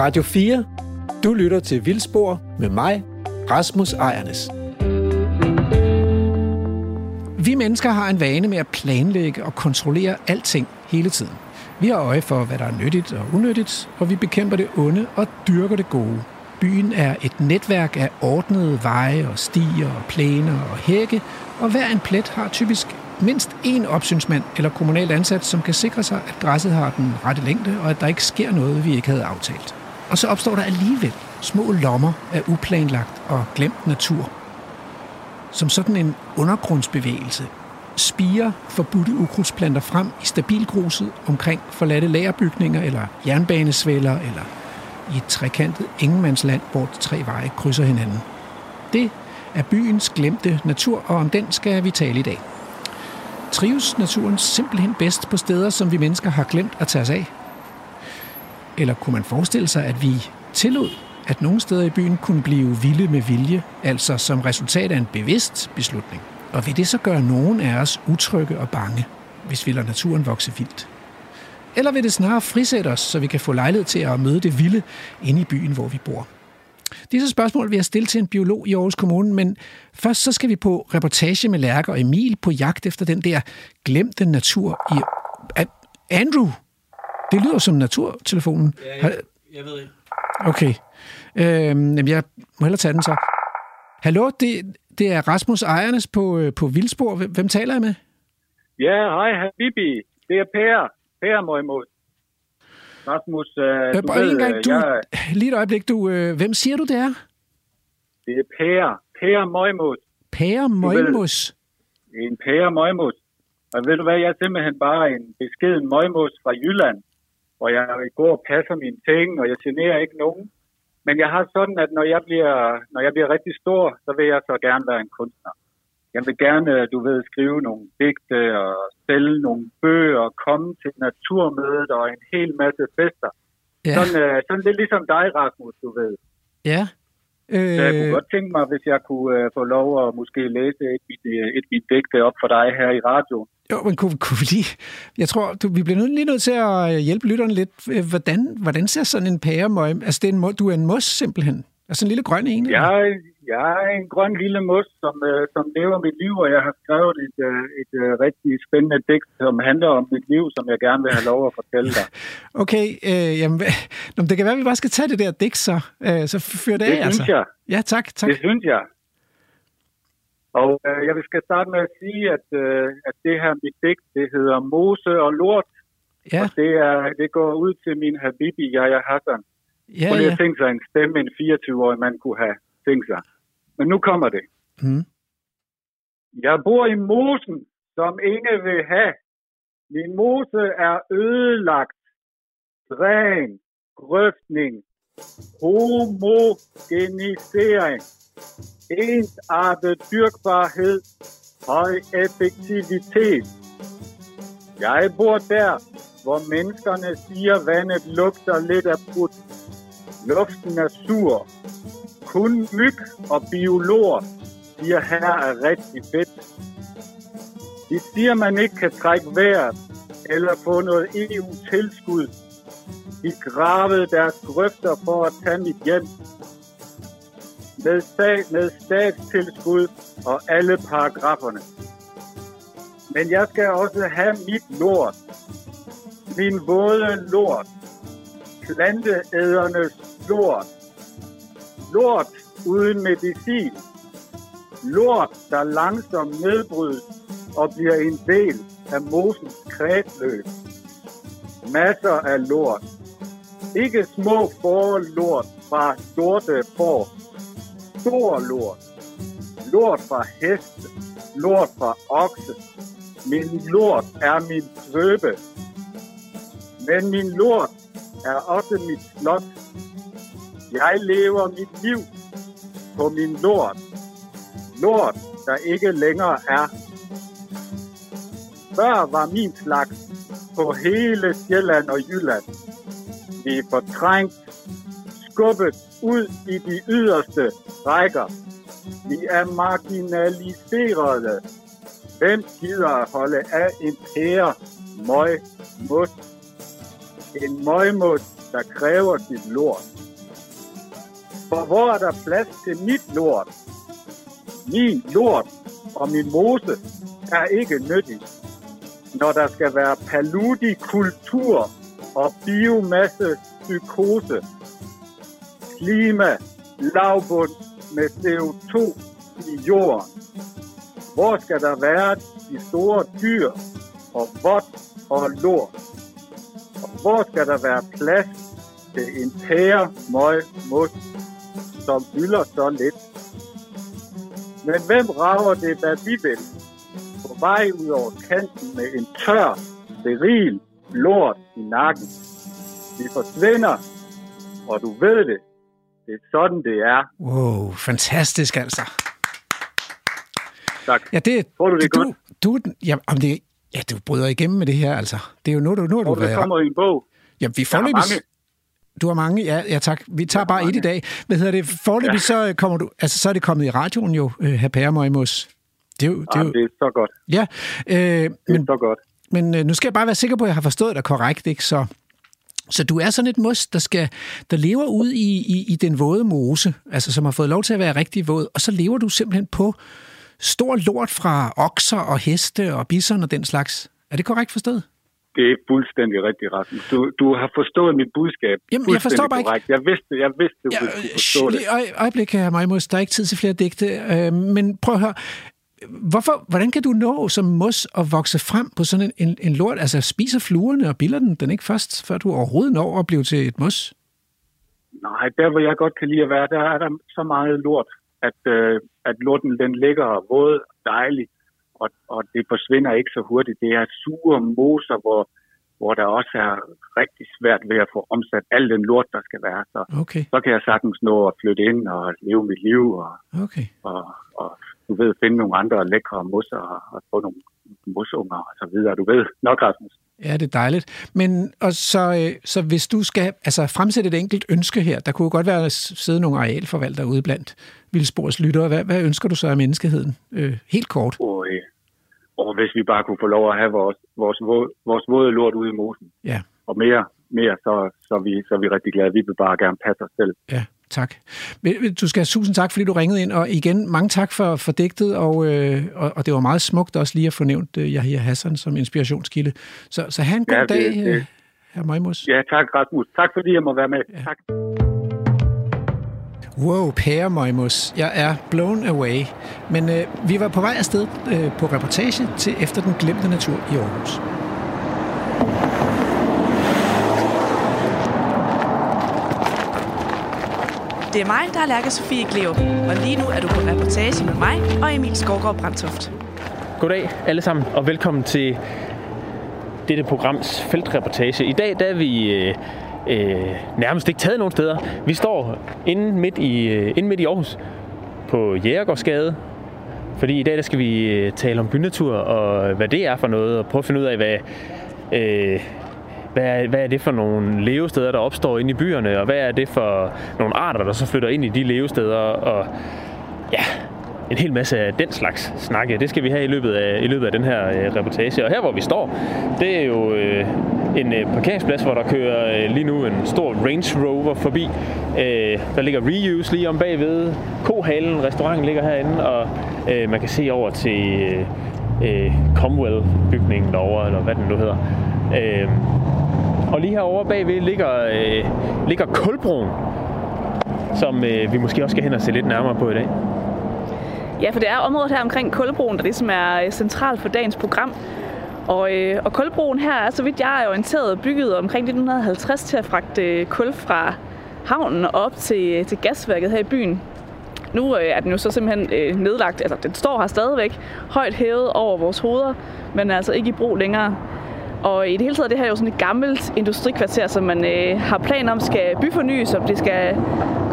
Radio 4. Du lytter til Vildspor med mig, Rasmus Ejernes. Vi mennesker har en vane med at planlægge og kontrollere alting hele tiden. Vi har øje for, hvad der er nyttigt og unyttigt, og vi bekæmper det onde og dyrker det gode. Byen er et netværk af ordnede veje og stier og plæner og hække, og hver en plet har typisk mindst én opsynsmand eller kommunal ansat, som kan sikre sig, at græsset har den rette længde, og at der ikke sker noget, vi ikke havde aftalt. Og så opstår der alligevel små lommer af uplanlagt og glemt natur. Som sådan en undergrundsbevægelse spiger forbudte ukrudtsplanter frem i stabilgruset omkring forladte lagerbygninger eller jernbanesvælder eller i et trekantet ingenmandsland, hvor de tre veje krydser hinanden. Det er byens glemte natur, og om den skal vi tale i dag. Trives naturen simpelthen bedst på steder, som vi mennesker har glemt at tage os af? Eller kunne man forestille sig, at vi tillod, at nogle steder i byen kunne blive vilde med vilje, altså som resultat af en bevidst beslutning? Og vil det så gøre nogen af os utrygge og bange, hvis vi lader naturen vokse vildt? Eller vil det snarere frisætte os, så vi kan få lejlighed til at møde det vilde inde i byen, hvor vi bor? Disse spørgsmål vil jeg stille til en biolog i Aarhus Kommune, men først så skal vi på reportage med Lærke og Emil på jagt efter den der glemte natur i... Andrew, det lyder som naturtelefonen. Ja, jeg, jeg ved ikke. Okay. Øhm, jamen, jeg må hellere tage den så. Hallo, det, det er Rasmus Ejernes på, øh, på Vildspor. Hvem, taler jeg med? Ja, hej Habibi. Det er Per. Per må imod. Rasmus, øh, Øh, du bare ved, en gang, øh, du, jeg, lige et øjeblik, du, øh, hvem siger du, det er? det er Per. Per Møjmod. Pære Møgmus. En Per Møjmod. Og ved du hvad, jeg er simpelthen bare en beskeden møgmos fra Jylland, hvor jeg går og passer mine ting, og jeg generer ikke nogen. Men jeg har sådan, at når jeg bliver, når jeg bliver rigtig stor, så vil jeg så gerne være en kunstner. Jeg vil gerne, du ved, skrive nogle digte og sælge nogle bøger og komme til naturmødet og en hel masse fester. Ja, Sådan, øh, sådan lidt ligesom dig, Rasmus, du ved. ja. Så jeg kunne Øh, godt tænke mig, hvis jeg kunne øh, få lov at måske læse et, mit, øh, et mit digte op for dig her i radioen. jo, men kunne, kunne vi lige... Jeg tror, du, vi bliver nødt, lige nødt til at øh, hjælpe lytterne lidt. Øh, Hvordan, hvordan ser sådan en pæremøg... Altså, det er en, du er en mos, simpelthen. Altså en lille grøn en? Jeg, er- jeg er en grøn lille mus, som, øh, som lever mit liv, og jeg har skrevet et, øh, et øh, rigtig spændende digt, som handler om mit liv, som jeg gerne vil have lov at fortælle dig. Okay, øh, jamen, Nå, det kan være, at vi bare skal tage det der digt, så, øh, så fyr det, Det af, synes altså. jeg. Ja, tak, tak. Det synes jeg. Og øh, jeg skal starte med at sige, at, øh, at det her mit digt, det hedder Mose og Lort, Ja, og det, er, det går ud til min habibi, Yahya Hassan. Ja, Prøv lige ja. at tænke sig en stemme, en 24-årig mand kunne have tænkt sig. Men nu kommer det. Mm. Jeg bor i mosen, som ingen vil have. Min mose er ødelagt. Dræn, grøftning, homogenisering, ensartet dyrkbarhed, høj effektivitet. Jeg bor der, hvor menneskerne siger, vandet lugter lidt af brudt. Luften er sur. Kun myg og biologer siger, her er rigtig fedt. De siger, man ikke kan trække vejret eller få noget EU-tilskud. De gravede deres grøfter for at tage mit hjem. Med, stat, med statstilskud og alle paragraferne. Men jeg skal også have mit lort. Min våde lort. Planteædernes lort. Lort uden medicin. Lort, der langsomt nedbrydes og bliver en del af mosens kredsløb. Masser af lort. Ikke små forlort fra sorte får. Stor lort. Lort fra heste. Lort fra okse. Min lort er min svøbe. Men min lort er også mit slot. Jeg lever mit liv på min lort. Lort, der ikke længere er. Før var min slags på hele Sjælland og Jylland. Vi er fortrængt, skubbet ud i de yderste rækker. Vi er marginaliserede. Hvem gider at holde af en pære, møg, mos? En møgmos der kræver sit lort. For hvor er der plads til mit lort? Min lort og min mose er ikke nyttig, når der skal være paludikultur og biomasse psykose. Klima, lavbund med CO2 i jorden. Hvor skal der være de store dyr og vådt og lort? Hvor skal der være plads til en pære møg mos, som fylder så lidt? Men hvem rager det, hvad vi vil? På vej ud over kanten med en tør, steril lort i nakken. Vi forsvinder, og du ved det. Det er sådan, det er. Wow, fantastisk altså. Tak. Ja, det, Tror du, det er du, godt? Du, ja, om det, ja, du bryder igennem med det her, altså. Det er jo nu, du, nu har du været... kommer i en bog. Ja, vi forløbig... mange. Du har mange, ja, ja tak. Vi tager bare et i dag. Hvad hedder det? Forløbig, ja. så kommer du... Altså, så er det kommet i radioen jo, uh, her Pæremøgmos. Det er jo... Det er Jamen, jo det er så godt. ja, øh, Det er men, så godt. men øh, nu skal jeg bare være sikker på, at jeg har forstået dig korrekt, ikke? Så, så du er sådan et mos, der, skal, der lever ud i, i, i den våde mose, altså som har fået lov til at være rigtig våd, og så lever du simpelthen på stor lort fra okser og heste og bison og den slags. Er det korrekt forstået? Det er fuldstændig rigtigt, Rasmus. Du, du har forstået mit budskab. Jamen, jeg forstår bare ikke- korrekt. Jeg vidste, jeg vidste, du Ja, ville forstå det. lige øje- øjeblik her, Majmus. Der er ikke tid til flere digte. Øh, men prøv at høre. Hvorfor, hvordan kan du nå som mos at vokse frem på sådan en, en, en lort? Altså, spiser fluerne og biller den, den ikke først, før du overhovedet når at blive til et mos? Nej, der hvor jeg godt kan lide at være, der er der så meget lort, at, øh, at lorten den ligger våd dejlig, og, og det forsvinder ikke så hurtigt. Det er sure moser, hvor, hvor der også er rigtig svært ved at få omsat al den lort, der skal være. Så, Okay, så kan jeg sagtens nå at flytte ind og leve mit liv, og, okay. og, og du ved, finde nogle andre lækre mosser og, og få nogle mosunger og så videre. Du ved nok, Rasmus. Ja, det er dejligt. Men og så, øh, så hvis du skal altså, fremsætte et enkelt ønske her, der kunne jo godt være at sidde nogle arealforvaltere ude blandt Vildsborgs lyttere. Hvad, hvad ønsker du så af menneskeheden? Øh, helt kort. Og, øh, og hvis vi bare kunne få lov at have vores, vores, vores våde lort ude i mosen, Ja, og mere, mere så, så, vi, så er vi rigtig glade. Vi vil bare gerne passe os selv. ja, tak. Du skal have tusind tak, fordi du ringede ind, og igen, mange tak for, for digtet, og, øh, og, og det var meget smukt også lige at få nævnt øh, Yahya Hassan som inspirationskilde. Så, så have en god Ja, det- dag, øh, herr Majmus. Ja, tak Rasmus. Tak fordi jeg må være med. Ja. Tak. Wow, pære Møjmus. Jeg er blown away. Men øh, vi var på vej afsted øh, på reportage til Efter den glemte natur i Aarhus. Det er mig, der er Lærke Sofie Gleup, og lige nu er du på reportage med mig og Emil Skovgaard Brandtoft. Goddag alle sammen, og velkommen til dette programs feltreportage. I dag der er vi øh, øh, nærmest ikke taget nogen steder. Vi står inde midt i, øh, inde midt i Aarhus på Jægergårdsgade, fordi i dag der skal vi øh, tale om bynatur og hvad det er for noget, og prøve at finde ud af, hvad, øh, hvad, er, hvad er det for nogle levesteder, der opstår inde i byerne, og hvad er det for nogle arter, der så flytter ind i de levesteder, og ja, en hel masse af den slags snakke. Det skal vi have i løbet af, i løbet af den her øh, reportage. Og her, hvor vi står, det er jo øh, en øh, parkeringsplads, hvor der kører øh, lige nu en stor Range Rover forbi. Øh, der ligger Reuse lige om bagved. Kohalen, restauranten ligger herinde, og øh, man kan se over til øh, øh Comwell-bygningen derovre, eller hvad den nu hedder. Øh, og lige herovre bagved ligger, øh, ligger Kulbroen, som øh, vi måske også skal hen og se lidt nærmere på i dag. Ja, for det er området her omkring Kulbroen, der ligesom er øh, centralt for dagens program. Og, øh, og Kulbroen her er, så vidt jeg er orienteret, bygget omkring 1950 til at fragte øh, kul fra havnen og op til, øh, til gasværket her i byen. Nu øh, er den jo så simpelthen øh, nedlagt, altså den står her stadigvæk, højt hævet over vores hoveder, men er altså ikke i brug længere. Og i det hele taget det her er jo sådan et gammelt industrikvarter, som man øh, har planer om skal byfornyes, og det skal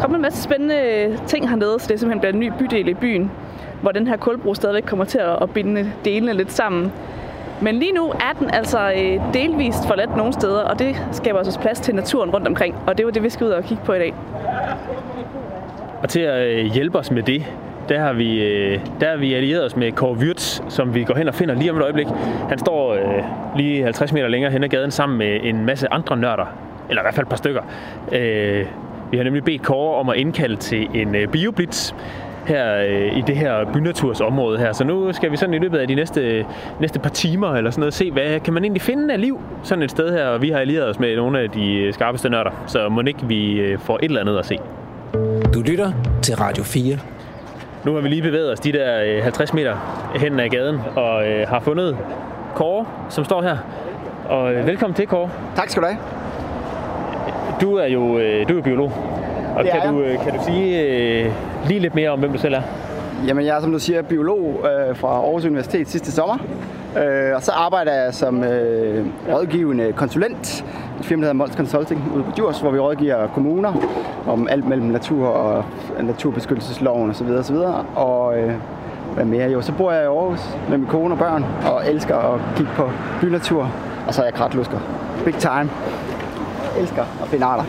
komme en masse spændende øh, ting hernede, så det simpelthen bliver en ny bydel i byen, hvor den her kulbro stadigvæk kommer til at, binde delene lidt sammen. Men lige nu er den altså øh, delvist forladt nogle steder, og det skaber altså også plads til naturen rundt omkring, og det var det, vi skal ud og kigge på i dag. Og til at øh, hjælpe os med det, der har vi, øh, der har vi allieret os med Kåre Wirtz, som vi går hen og finder lige om et øjeblik. Han står øh, lige 50 meter længere hen ad gaden sammen med en masse andre nørder. eller i hvert fald et par stykker. Øh, vi har nemlig bedt Kåre om at indkalde til en øh, bioblitz her øh, i det her bynatursområde her. Så nu skal vi sådan i løbet af de næste, næste par timer eller sådan noget se, hvad kan man egentlig finde af liv sådan et sted her. Og vi har allieret os med nogle af de øh, skarpeste nørder, så må ikke vi øh, får et eller andet at se. Du lytter til Radio 4. Nu har vi lige bevæget os de der øh, 50 meter hen ad gaden og øh, har fundet Kåre, som står her. Og øh, velkommen til, Kåre. Tak skal du have. Du er jo øh, du er biolog. Og Det kan, du, jeg. øh, kan du sige øh, lige lidt mere om, hvem du selv er? Jamen, jeg er, som du siger, biolog øh, fra Aarhus Universitet sidste sommer. Øh, og så arbejder jeg som øh, rådgivende konsulent et firma, der hedder Mols Consulting ude på Djurs, hvor vi rådgiver kommuner om alt mellem natur og naturbeskyttelsesloven osv. osv. Og øh, hvad mere jo, så bor jeg i Aarhus med min kone og børn og elsker at kigge på bynatur. Og så er jeg kratlusker. Big time. Jeg elsker at finde arter.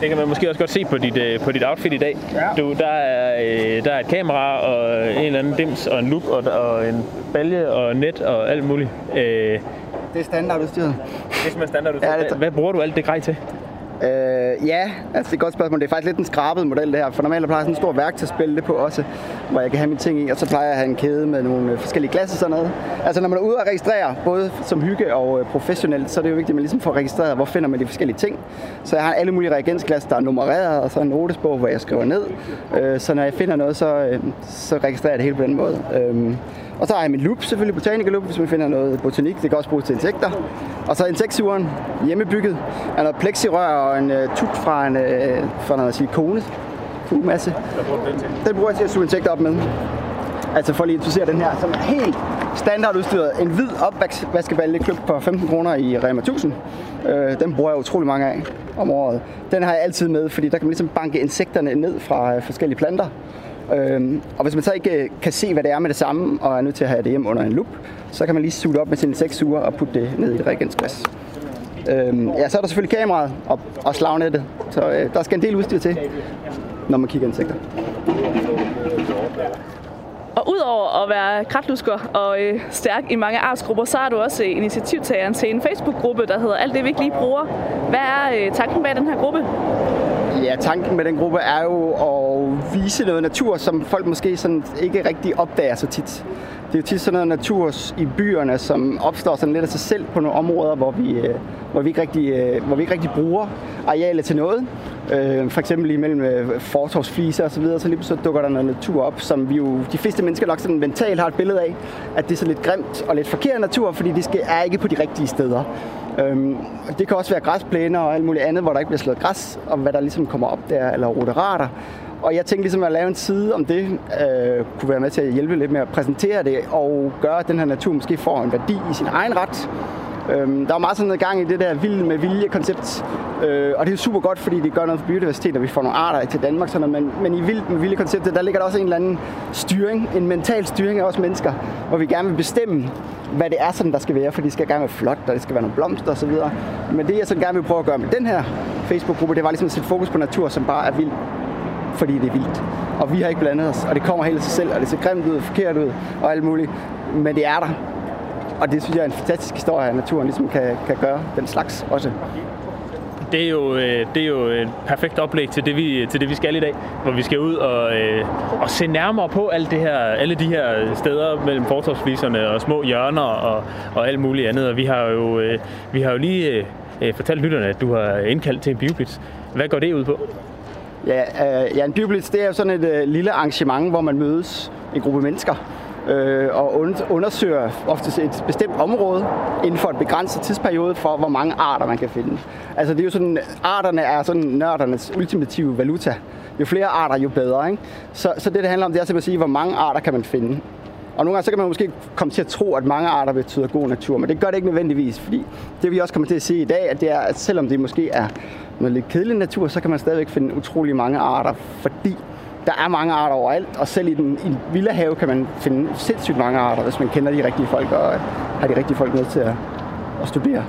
Det kan man måske også godt se på dit, øh, på dit outfit i dag. Ja. Du, der, er, øh, der er et kamera og en eller anden dims og en look og, og en balje og net og alt muligt. Øh, Det er standardudstyret. Er simpelthen standard. Ja, det- hvad, hvad bruger du alt det grej til? Øh, ja, altså det er et godt spørgsmål. Det er faktisk lidt en skrabet model det her, for normalt plejer jeg sådan en stor værktøjsspil det på også, hvor jeg kan have mine ting i, og så plejer jeg at have en kæde med nogle øh, forskellige glas og sådan noget. Altså når man er ude og registrere, både som hygge og øh, professionelt, så er det jo vigtigt, at man ligesom får registreret, hvor finder man de forskellige ting. Så jeg har alle mulige reagensglas, der er nummereret, og så en notesbog, hvor jeg skriver ned. Øh, så når jeg finder noget, så, øh, så registrerer jeg det hele på den måde. Øh, og så har jeg min loop, selvfølgelig botanikerloop, hvis man finder noget botanik. Det kan også bruges til insekter. Og så insektsugeren, hjemmebygget, er noget plexirør og en uh, tut fra en uh, fra noget silikone fugemasse. Den bruger jeg til at suge insekter op med. Altså for lige at introducere den her, som er helt standardudstyret. En hvid opvaskebalje købt på 15 kroner i Rema 1000. Øh, den bruger jeg utrolig mange af om året. Den har jeg altid med, fordi der kan man ligesom banke insekterne ned fra øh, forskellige planter. Øhm, og hvis man så ikke øh, kan se, hvad det er med det samme, og er nødt til at have det hjem under en lup, så kan man lige suge det op med sin insektsuger og putte det ned i et reagensglas. Øhm, ja, så er der selvfølgelig kameraet og, og slagnettet, så øh, der skal en del udstyr til, når man kigger insekter. Og udover at være kratlusker og øh, stærk i mange artsgrupper, så er du også øh, initiativtageren til en Facebook-gruppe, der hedder Alt det, vi ikke lige bruger. Hvad er øh, tanken bag den her gruppe? Ja, tanken med den gruppe er jo at vise noget natur, som folk måske sådan ikke rigtig opdager så tit. Det er jo tit sådan noget natur i byerne, som opstår sådan lidt af sig selv på nogle områder, hvor vi, øh, hvor vi, ikke, rigtig, øh, hvor vi ikke rigtig bruger arealet til noget. Øh, For eksempel imellem øh, fortorvsfliser og så videre, så lige så dukker der noget natur op, som vi jo, de fleste mennesker nok sådan mentalt har et billede af, at det er så lidt grimt og lidt forkert natur, fordi det skal, er ikke på de rigtige steder. Øhm, det kan også være græsplæner og alt muligt andet, hvor der ikke bliver slået græs, og hvad der ligesom kommer op der, eller roterater. Og jeg tænkte ligesom at lave en side om det, øh, kunne være med til at hjælpe lidt med at præsentere det, og gøre, at den her natur måske får en værdi i sin egen ret. Øhm, der er meget sådan noget gang i det der vild med vilje-koncept, øh, og det er super godt, fordi det gør noget for biodiversitet, og vi får nogle arter til Danmark, sådan noget, men, men i vild med vilje-konceptet, der ligger der også en eller anden styring, en mental styring af os mennesker, hvor vi gerne vil bestemme, hvad det er, sådan, der skal være, for det skal gerne være flot, og det skal være nogle blomster osv. Men det, jeg så gerne vil prøve at gøre med den her Facebook-gruppe, det var ligesom at sætte fokus på natur, som bare er vild, fordi det er vildt. Og vi har ikke blandet os, og det kommer helt af sig selv, og det ser grimt ud, forkert ud, og alt muligt. Men det er der. Og det synes jeg er en fantastisk historie, at naturen ligesom kan, kan gøre den slags også. Det er, jo, øh, det er jo et perfekt oplæg til det, vi, til det, vi skal i dag, hvor vi skal ud og, øh, og se nærmere på alt det her, alle de her steder mellem fortorvsfliserne og små hjørner og, og alt muligt andet. Og vi har jo, øh, vi har jo lige fortalt lytterne, at du har indkaldt til en bioblitz. Hvad går det ud på? Ja, øh, ja en byblitz det er jo sådan et øh, lille arrangement, hvor man mødes en gruppe mennesker øh, og und- undersøger oftest et bestemt område inden for en begrænset tidsperiode for, hvor mange arter man kan finde. Altså det er jo sådan, arterne er sådan nørdernes ultimative valuta. Jo flere arter, jo bedre. Ikke? Så, så det, det handler om, det er simpelthen at sige, hvor mange arter kan man finde. Og nogle gange så kan man måske komme til at tro, at mange arter betyder god natur, men det gør det ikke nødvendigvis, fordi det vi også kommer til at se i dag, at det er, at selvom det måske er noget lidt kedelig natur, så kan man stadigvæk finde utrolig mange arter, fordi der er mange arter overalt, og selv i den i en villahave kan man finde sindssygt mange arter, hvis man kender de rigtige folk og har de rigtige folk med til at, at studere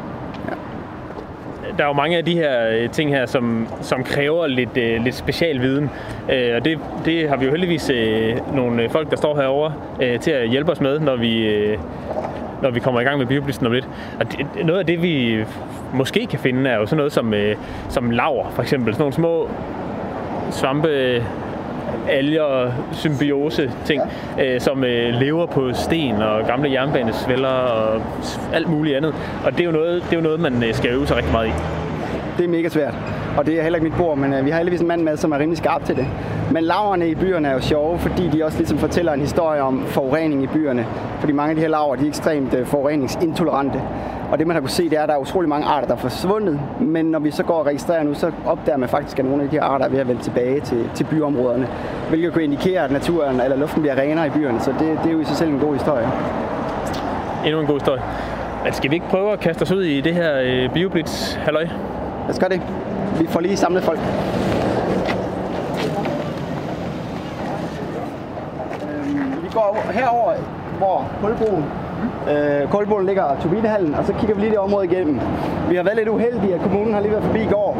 der er jo mange af de her øh, ting her, som, som kræver lidt, øh, lidt special viden. Øh, og det, det har vi jo heldigvis øh, nogle øh, folk, der står herovre øh, til at hjælpe os med, når vi, øh, når vi kommer i gang med bioblisten om lidt. Og det, noget af det, vi måske kan finde, er jo sådan noget som, øh, som laver, for eksempel. Sådan nogle små svampe, alger, symbiose ting, ja. øh, som øh, lever på sten og gamle jernbanesvælder og alt muligt andet. Og det er jo noget, det er jo noget man øh, skal øve sig rigtig meget i. Det er mega svært, og det er heller ikke mit bord, men øh, vi har heldigvis en mand med, som er rimelig skarp til det. Men laverne i byerne er jo sjove, fordi de også ligesom fortæller en historie om forurening i byerne. Fordi mange af de her laver, de er ekstremt øh, forureningsintolerante. Og det man har kunne se, det er, at der er utrolig mange arter, der er forsvundet. Men når vi så går og registrerer nu, så opdager man faktisk, at nogle af de her arter er ved at vende tilbage til, til byområderne. Hvilket kan indikere, at naturen eller luften bliver renere i byerne. Så det, det er jo i sig selv en god historie. Endnu en god historie. Men skal vi ikke prøve at kaste os ud i det her øh, bioblitz halløj? Lad os gøre det. Vi får lige samlet folk. Øhm, vi går herover, hvor Kulbroen Øh, Kulbroen ligger Turbinehallen, og så kigger vi lige det område igennem. Vi har været lidt uheldige, at kommunen har lige været forbi i går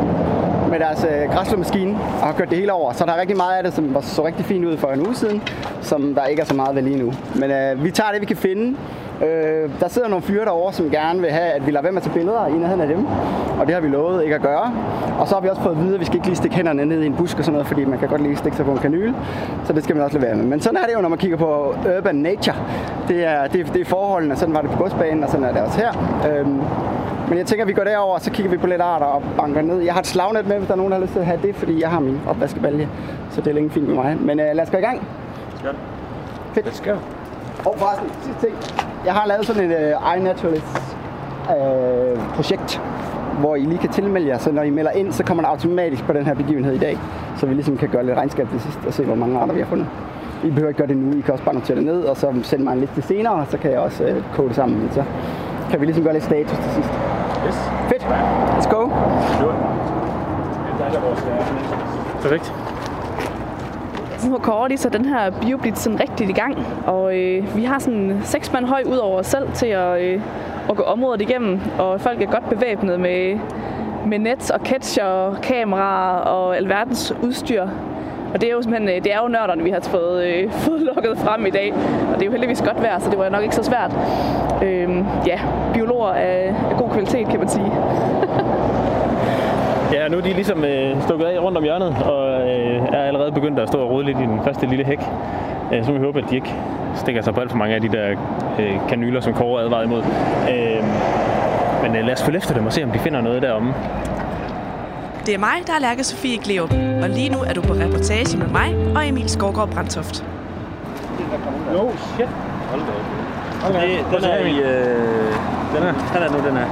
med deres øh, græslåmaskine og har kørt det hele over. Så der er rigtig meget af det, som var så rigtig fint ud for en uge siden, som der ikke er så meget ved lige nu. Men øh, vi tager det, vi kan finde. Øh, der sidder nogle fyre derovre, som gerne vil have, at vi lader være med at tage billeder i nærheden af dem. Og det har vi lovet ikke at gøre. Og så har vi også fået at vide, at vi skal ikke lige stikke hænderne ned i en busk og sådan noget, fordi man kan godt lige stikke sig på en kanyle. Så det skal man også lade være med. Men sådan er det jo, når man kigger på urban nature. Det er, det, det er forholdene, sådan var det på godsbanen, og sådan er det også her. Øhm, men jeg tænker, at vi går derover, og så kigger vi på lidt arter og banker ned. Jeg har et slagnet med, hvis der er nogen, der har lyst til at have det, fordi jeg har min opvaskebalje. Så det er længe fint med mig. Men uh, lad os gå i gang. Fedt. Let's go. Og forresten, sidste ting. Jeg har lavet sådan et uh, iNaturalist uh, projekt, hvor I lige kan tilmelde jer, så når I melder ind, så kommer der automatisk på den her begivenhed i dag, så vi ligesom kan gøre lidt regnskab til sidst og se, hvor mange arter vi har fundet. I behøver ikke gøre det nu, I kan også bare notere det ned, og så sende mig en liste senere, så kan jeg også uh, kode det sammen. Så kan vi ligesom gøre lidt status til sidst. Yes. Fedt. Let's go. Perfekt. Nu har Kåre lige så den her bioblitz sådan rigtigt i gang, og øh, vi har sådan seks mand høj ud over os selv til at, øh, at gå området igennem, og folk er godt bevæbnet med, med net og catcher, kameraer og alverdens udstyr. Og det er jo simpelthen, øh, det er jo nørderne, vi har fået, øh, fået lukket frem i dag. Og det er jo heldigvis godt vejr, så det var nok ikke så svært. Øh, ja, biologer af, af god kvalitet, kan man sige. Ja, nu er de ligesom øh, stukket af rundt om hjørnet, og er allerede begyndt at stå og rode lidt i den første lille hæk. Øh, så må vi håbe, at de ikke stikker sig på alt for mange af de der øh, kanyler, som Kåre advarede imod. Øh, men lad os følge efter dem og se, om de finder noget deromme. Det er mig, der er Lærke Sofie Gleup, og lige nu er du på reportage med mig og Emil Skovgaard Brandtoft. No shit. Hold da op. Det, den er i... Øh, den er, den er nu, den er.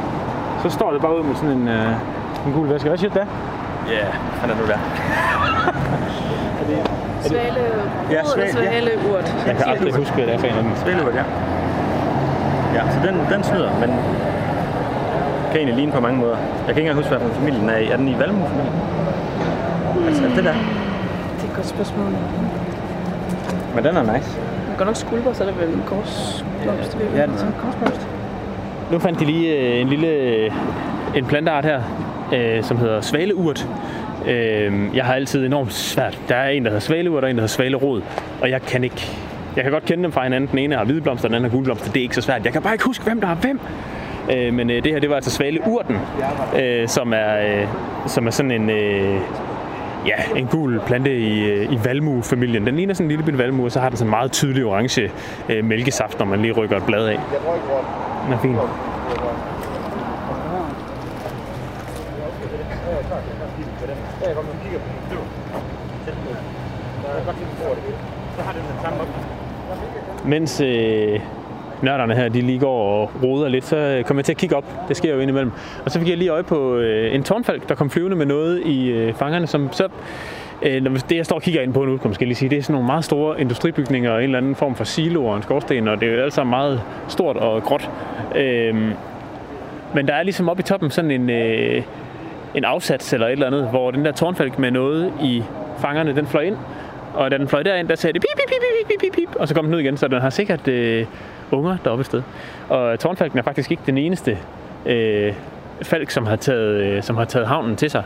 Så står det bare ud med sådan en, øh, en gul væske. Hvad siger du der? Ja, yeah, han er nu der. Svale, Ja, ja, svale, ja. svale urt. Jeg kan aldrig huske, hvad det er for en af dem. Spillevurt, ja. Ja, så den, den snyder, men kan egentlig ligne på mange måder. Jeg kan ikke engang huske, hvad for en familien er i. Er den i Valmue-familien? Altså, det der. Det er et godt spørgsmål. Men den er nice. Man går nok skulper, så er det vel en korsblomst. Ja, den er korsblomst. Nu fandt de lige øh, en lille øh, en planteart her, øh, som hedder svaleurt. Øh, jeg har altid enormt svært. Der er en, der hedder svaleurt, og der er en, der hedder svalerod. Og jeg kan ikke... Jeg kan godt kende dem fra hinanden. Den ene har hvide blomster, den anden har gule blomster. Det er ikke så svært. Jeg kan bare ikke huske, hvem der har hvem. Øh, men øh, det her, det var altså svaleurten, øh, som, er, øh, som er sådan en... Øh, Ja, en gul plante i, øh, i valmuefamilien. Den ligner sådan en lille bitte valmue, og så har den sådan en meget tydelig orange øh, mælkesaft, når man lige rykker et blad af. Den er fin. Mens øh, nørderne her, de lige går og roder lidt, så kommer jeg til at kigge op. Det sker jo indimellem. Og så fik jeg lige øje på øh, en tårnfalk, der kom flyvende med noget i øh, fangerne, som så Øh, når vi- det, jeg står og kigger ind på nu, kan man måske lige sige, det er sådan nogle meget store industribygninger og en eller anden form for silo og en skorsten, og det er jo alt sammen meget stort og gråt. Øh, men der er ligesom oppe i toppen sådan en, øh, en afsats eller et eller andet, hvor den der tårnfalk med noget i fangerne, den fløj ind. Og da den fløj derind, der sagde det pip, pip, pip, pip, pip, pip, pip, og så kom den ud igen, så den har sikkert øh, unger deroppe et sted. Og tårnfalken er faktisk ikke den eneste øh, falk, som har taget, øh, som har taget havnen til sig.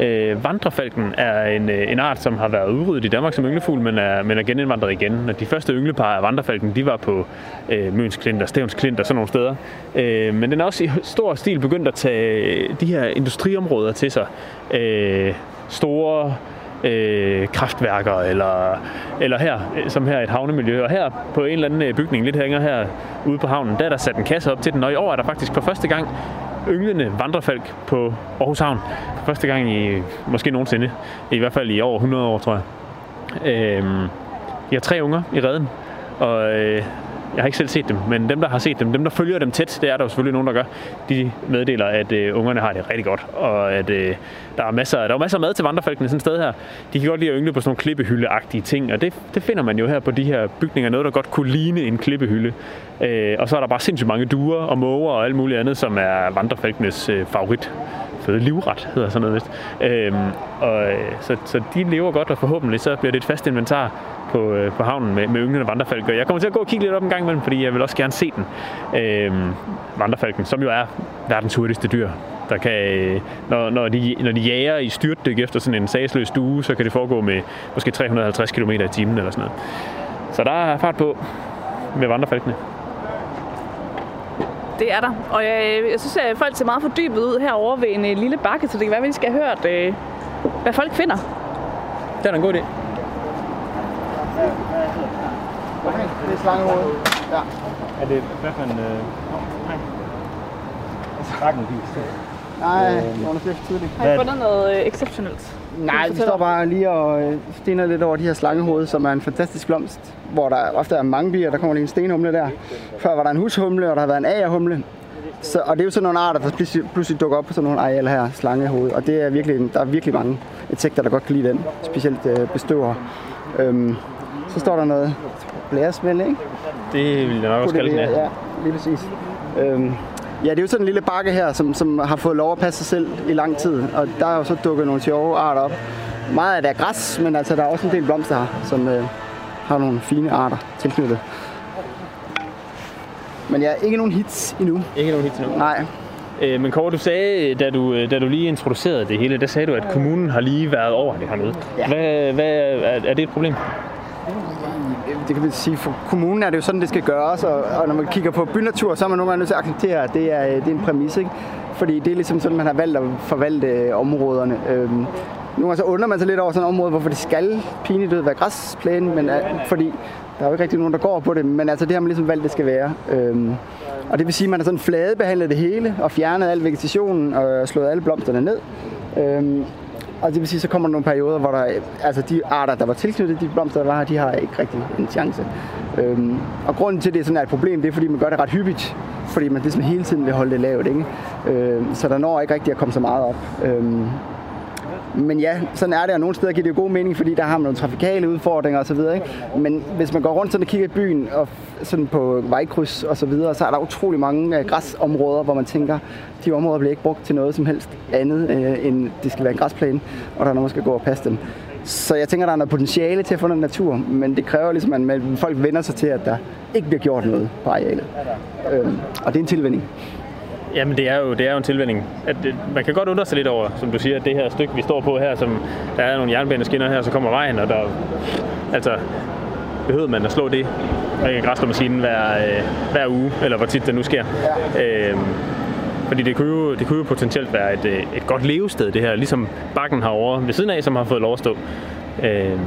Øh, vandrefalken er en, øh, en art, som har været udryddet i Danmark som ynglefugl, men er, men er genindvandret igen. Og de første ynglepar af vandrefalken, de var på øh, Møns Klint og Stævns Klint og sådan nogle steder. Øh, men den er også i stor stil begyndt at tage de her industriområder til sig. Øh, store øh, kraftværker, eller, eller her, som her et havnemiljø. Og her på en eller anden øh, bygning, lidt hænger her ude på havnen, der er der sat en kasse op til den, og i år er der faktisk for første gang ynglende vandrefalk på Aarhus Havn. For første gang i måske nogensinde. I hvert fald i over 100 år, tror jeg. Øh, jeg har tre unger i redden, og øh, jeg har ikke selv set dem, men dem, der har set dem, dem, der følger dem tæt, det er der jo selvfølgelig nogen, der gør. De meddeler, at øh, ungerne har det rigtig godt, og at øh, der, er masser, der er masser af mad til vandrefalkene sådan et sted her. De kan godt lide at yngle på sådan nogle klippehylde ting, og det, det finder man jo her på de her bygninger, noget, der godt kunne ligne en klippehylde. Øh, og så er der bare sindssygt mange duer og måger og alt muligt andet, som er vandrefalkenes øh, favorit føde livret, hedder sådan noget vist. Øhm, og, øh, så, så de lever godt, og forhåbentlig så bliver det et fast inventar på, øh, på havnen med, med ynglende vandrefalk. Og jeg kommer til at gå og kigge lidt op en gang imellem, fordi jeg vil også gerne se den. Øhm, vandrefalken, som jo er verdens hurtigste dyr. Der kan, øh, når, når, de, når de jager i styrtdyk efter sådan en sagsløs due, så kan det foregå med måske 350 km i timen eller sådan noget. Så der er fart på med vandrefalkene. Det er der. Og jeg, jeg synes, at folk ser meget fordybet ud herovre ved en øh, lille bakke, så det kan være, at vi skal have hørt, øh, hvad folk finder. Det er en god idé. Okay, det er slangehoved. Ja. Er det, hvad for en... Øh... Nej, det var lidt tydeligt. Har I fundet noget øh, exceptionelt? Nej, vi står bare lige og øh, stener lidt over de her slangehoved, som er en fantastisk blomst, hvor der ofte er mange bier. Der kommer lige en stenhumle der. Før var der en hushumle, og der har været en agerhumle. Så, og det er jo sådan nogle arter, der pludselig, pludselig dukker op på sådan nogle arealer her, slangehoved. Og det er virkelig, der er virkelig mange insekter, der godt kan lide den. Specielt øh, bestøver. Øhm, så står der noget blæresmæld, ikke? Det vil jeg nok også kalde den, ja. Ja, lige præcis. Øhm, ja, det er jo sådan en lille bakke her, som, som har fået lov at passe sig selv i lang tid. Og der er jo så dukket nogle sjove arter op. Meget af det er græs, men altså der er også en del blomster her, som øh, har nogle fine arter tilknyttet. Men jeg ja, ikke nogen hits endnu. Ikke nogen hit nu. Nej. Øh, men Kåre, du sagde, da du, da du lige introducerede det hele, der sagde du, at kommunen har lige været over det hernede. Ja. Hvad, hvad, er, er det et problem? Det kan vi sige, for kommunen er det jo sådan, det skal gøres, og, og når man kigger på bynatur, så er man nogle gange nødt til at acceptere, at det er, det er en præmis, ikke? Fordi det er ligesom sådan, man har valgt at forvalte øh, områderne. Øhm, nogle gange så undrer man sig lidt over sådan et område, hvorfor det skal pinligt være græsplæne, men øh, fordi der er jo ikke rigtig nogen, der går på det, men altså det har man ligesom valgt, det skal være. Øhm, og det vil sige, at man har sådan fladebehandlet det hele, og fjernet al vegetationen, og slået alle blomsterne ned. Øhm, og det vil sige, så kommer der nogle perioder, hvor der, altså de arter, der var tilknyttet de blomster, der var her, de har ikke rigtig en chance. Øhm, og grunden til, at det er sådan er et problem, det er, fordi man gør det ret hyppigt. Fordi man ligesom hele tiden vil holde det lavt, ikke? Øhm, så der når ikke rigtig at komme så meget op. Øhm, men ja, sådan er det, og nogle steder giver det jo god mening, fordi der har man nogle trafikale udfordringer osv. Ikke? Men hvis man går rundt sådan og kigger i byen, og sådan på vejkryds og så videre, så er der utrolig mange øh, græsområder, hvor man tænker, de områder bliver ikke brugt til noget som helst andet, øh, end det skal være en græsplæne, og der er nogen, der skal gå og passe dem. Så jeg tænker, der er noget potentiale til at få noget natur, men det kræver ligesom, at folk vender sig til, at der ikke bliver gjort noget på arealet. Øhm, og det er en tilvænding. Jamen det er jo, det er jo en tilvænding. At det, man kan godt undre sig lidt over, som du siger, at det her stykke, vi står på her, som der er nogle jernbaneskinner her, så kommer vejen, og der altså behøver man at slå det med græsslåmaskinen hver, øh, hver uge, eller hvor tit det nu sker. Ja. Øhm, fordi det kunne, jo, det kunne jo potentielt være et, øh, et godt levested, det her, ligesom bakken herovre ved siden af, som har fået lov at stå. Øhm,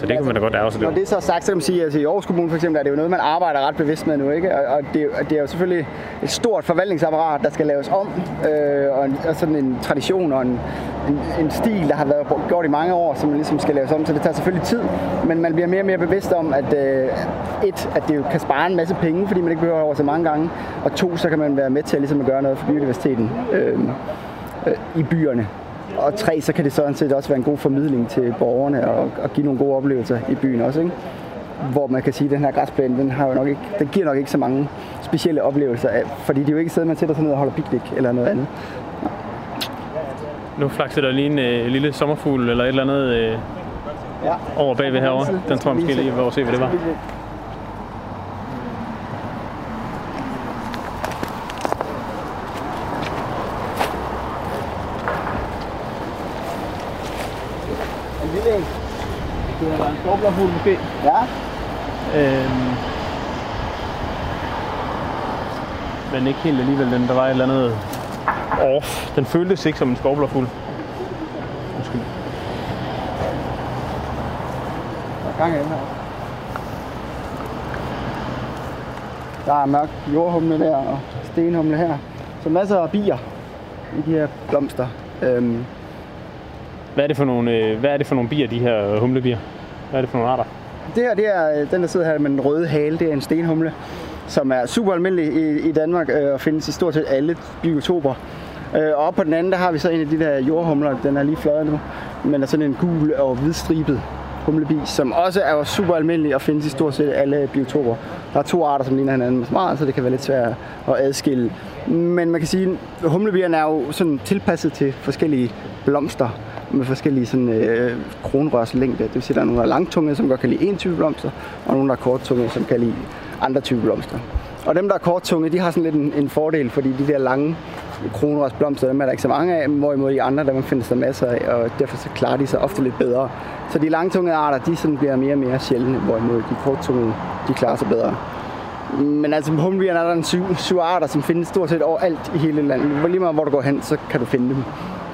så det kunne man da godt ærge sig Når det er så sagt, så kan man sige, at altså, i Aarhus Kommune for eksempel, er det jo noget, man arbejder ret bevidst med nu, ikke? Og, og det, det er jo selvfølgelig et stort forvaltningsapparat, der skal laves om, øh, og, en, og sådan en tradition og en, en, en stil, der har været gjort i mange år, som ligesom skal laves om, så det tager selvfølgelig tid, men man bliver mere og mere bevidst om, at øh, et, at det jo kan spare en masse penge, fordi man ikke behøver over så mange gange, og to, så kan man være med til at, ligesom at gøre noget for biodiversiteten øh, øh, i byerne og tre, så kan det sådan set også være en god formidling til borgerne og, og give nogle gode oplevelser i byen også, ikke? Hvor man kan sige, at den her græsplæne, den, har jo nok ikke, den giver nok ikke så mange specielle oplevelser, af, fordi det er jo ikke et sted, man sætter sig ned og holder picnic eller noget andet. Nu flakser der lige en øh, lille sommerfugl eller et eller andet øh, ja. over bagved herovre. Den tror jeg måske lige, hvor se, hvad det var. En lille en. Det er skovblåfugl måske. Ja. Øhm, men ikke helt alligevel. Den, der var et eller andet off. Den føltes ikke som en skovblåfugl. Undskyld. Der er gang i her. Der er mørk jordhumle der og stenhumle her. Så masser af bier i de her blomster. Øhm, Hvad er det for nogle, øh, hvad er det for nogle bier, de her humlebier? Hvad er det for nogle arter? Det her, det er øh, den, der sidder her med den røde hale. Det er en stenhumle, som er super almindelig i, i Danmark øh, og findes i stort set alle biotoper. Øh, og oppe på den anden, der har vi så en af de der jordhumler. Den er lige fløjet nu. Men er sådan en gul og hvidstribet humlebi, som også er super almindelig og findes i stort set alle biotoper. Der er to arter, som ligner hinanden meget, så det kan være lidt svært at adskille. Men man kan sige, at humlebierne er jo sådan tilpasset til forskellige blomster med forskellige sådan, øh, kronrørslængde. Det vil sige, at der er nogle, der er langtunge, som godt kan lide en type blomster, og nogle, der er korttunge, som kan lide andre typer blomster. Og dem, der er korttunge, de har sådan lidt en, en fordel, fordi de der lange kronrørsblomster, dem er der ikke så mange af, hvorimod de andre, der man findes der masser af, og derfor så klarer de sig ofte lidt bedre. Så de langtungede arter, de sådan bliver mere og mere sjældne, hvorimod de korttungede, de klarer sig bedre. Men altså på humlebierne er der en syv, syv arter, som findes stort set overalt i hele landet. Lige meget hvor du går hen, så kan du finde dem.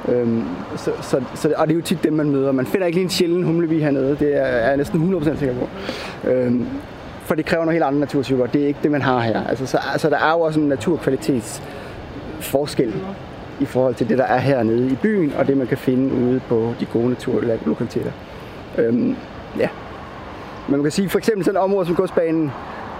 Øhm, så, så, så, og det er jo tit dem, man møder. Man finder ikke lige en sjælden humlebi hernede. Det er, er jeg næsten 100% sikker på. Øhm, for det kræver nogle helt andre naturtyper. Det er ikke det, man har her. Altså, så, altså, der er jo også en naturkvalitetsforskel i forhold til det, der er hernede i byen, og det, man kan finde ude på de gode naturlokaliteter. Øhm, ja. Men man kan sige, for eksempel sådan et område som godsbanen,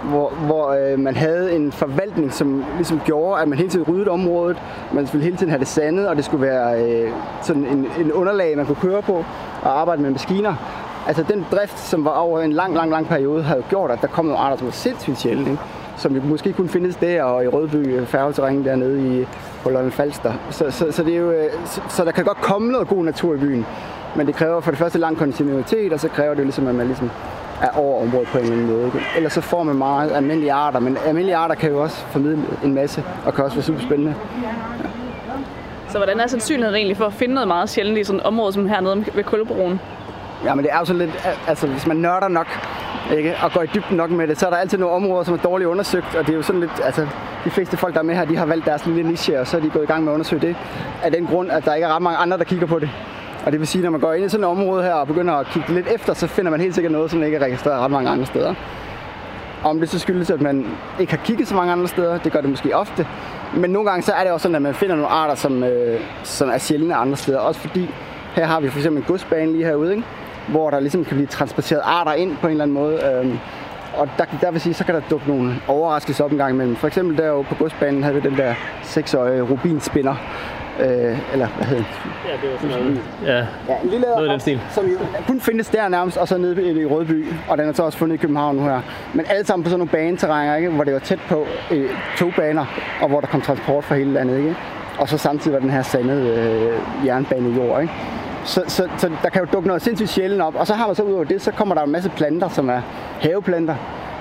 hvor, hvor øh, man havde en forvaltning, som ligesom gjorde, at man hele tiden ryddede området. Man ville hele tiden have det sandet, og det skulle være øh, sådan en, en underlag, man kunne køre på og arbejde med maskiner. Altså den drift, som var over en lang, lang, lang periode, havde gjort, at der kom nogle arter, som var sindssygt sjældne, ikke? som jo måske kunne findes der og i Rødby færgeterræn dernede i Holland Falster. Så, så, så, det er jo, øh, så, så der kan godt komme noget god natur i byen. Men det kræver for det første lang kontinuitet, og så kræver det ligesom, at man ligesom er over området på en eller anden måde. Ikke? Ellers så får man meget almindelige arter, men almindelige arter kan jo også formidle en masse, og kan også være super spændende. Så hvordan er sandsynligheden egentlig for at finde noget meget sjældent i sådan et område som hernede ved Kulbroen? Ja, men det er jo så lidt, altså hvis man nørder nok, ikke, og går i dybden nok med det, så er der altid nogle områder, som er dårligt undersøgt, og det er jo sådan lidt, altså de fleste folk, der er med her, de har valgt deres lille niche, og så er de gået i gang med at undersøge det, af den grund, at der ikke er ret mange andre, der kigger på det. Og det vil sige, at når man går ind i sådan et område her og begynder at kigge lidt efter, så finder man helt sikkert noget, som ikke er registreret ret mange andre steder. Om det så skyldes, at man ikke har kigget så mange andre steder, det gør det måske ofte. Men nogle gange så er det også sådan, at man finder nogle arter, som, øh, som er sjældne andre steder. Også fordi, her har vi for eksempel en godsbane lige herude, ikke? hvor der ligesom kan blive transporteret arter ind på en eller anden måde. Øhm, og der, der vil sige, så kan der dukke nogle overraskelser op en gang imellem. For eksempel derovre på godsbanen havde vi den der seksårige rubinspinder, øh, eller hvad hedder det? Ja, det var sådan noget. Ja, Ja, en lille noget den stil. som jo kun findes der nærmest, og så nede i, Rødby, og den er så også fundet i København nu her. Men alle sammen på sådan nogle baneterrænger, ikke? hvor det var tæt på øh, togbaner, og hvor der kom transport fra hele landet. Ikke? Og så samtidig var den her sandede øh, jernbanejord. Ikke? Så, så, så, der kan jo dukke noget sindssygt sjældent op. Og så har man så ud over det, så kommer der en masse planter, som er haveplanter.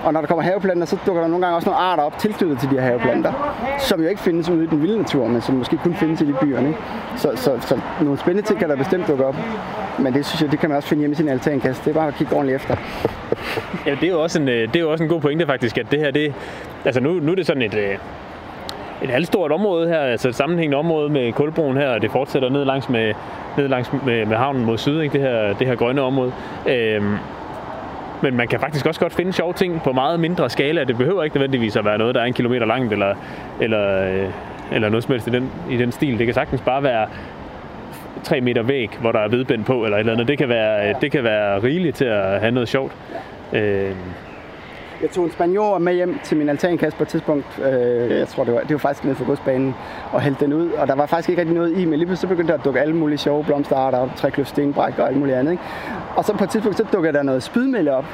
Og når der kommer haveplanter, så dukker der nogle gange også nogle arter op tilknyttet til de her haveplanter, som jo ikke findes ude i den vilde natur, men som måske kun findes i de byerne. Ikke? Så, så, så nogle spændende ting kan der bestemt dukke op. Men det synes jeg, det kan man også finde hjemme i sin altankasse. Det er bare at kigge ordentligt efter. Ja, det er jo også en, øh, det er jo også en god pointe faktisk, at det her, det, altså nu, nu er det sådan et, øh, et halvstort område her, altså et sammenhængende område med Kulbroen her, og det fortsætter ned langs med, ned langs med, med havnen mod syd, ikke? Det, her, det her grønne område. Øhm, men man kan faktisk også godt finde sjove ting på meget mindre skala. Det behøver ikke nødvendigvis at være noget, der er en kilometer langt, eller, eller, øh, eller noget som helst i den, i den stil. Det kan sagtens bare være 3 meter væg, hvor der er vedbænd på, eller et eller andet. Det kan være, øh, det kan være rigeligt til at have noget sjovt. Øh, jeg tog en spanjor med hjem til min altankasse på et tidspunkt. Øh, jeg tror, det var, det var faktisk nede for godsbanen og hældte den ud. Og der var faktisk ikke rigtig noget i, men lige pludselig så begyndte der at dukke alle mulige sjove blomsterarter op. Trækløft, stenbræk og alt muligt andet. Ikke? Og så på et tidspunkt, så dukkede der noget spydmælde op.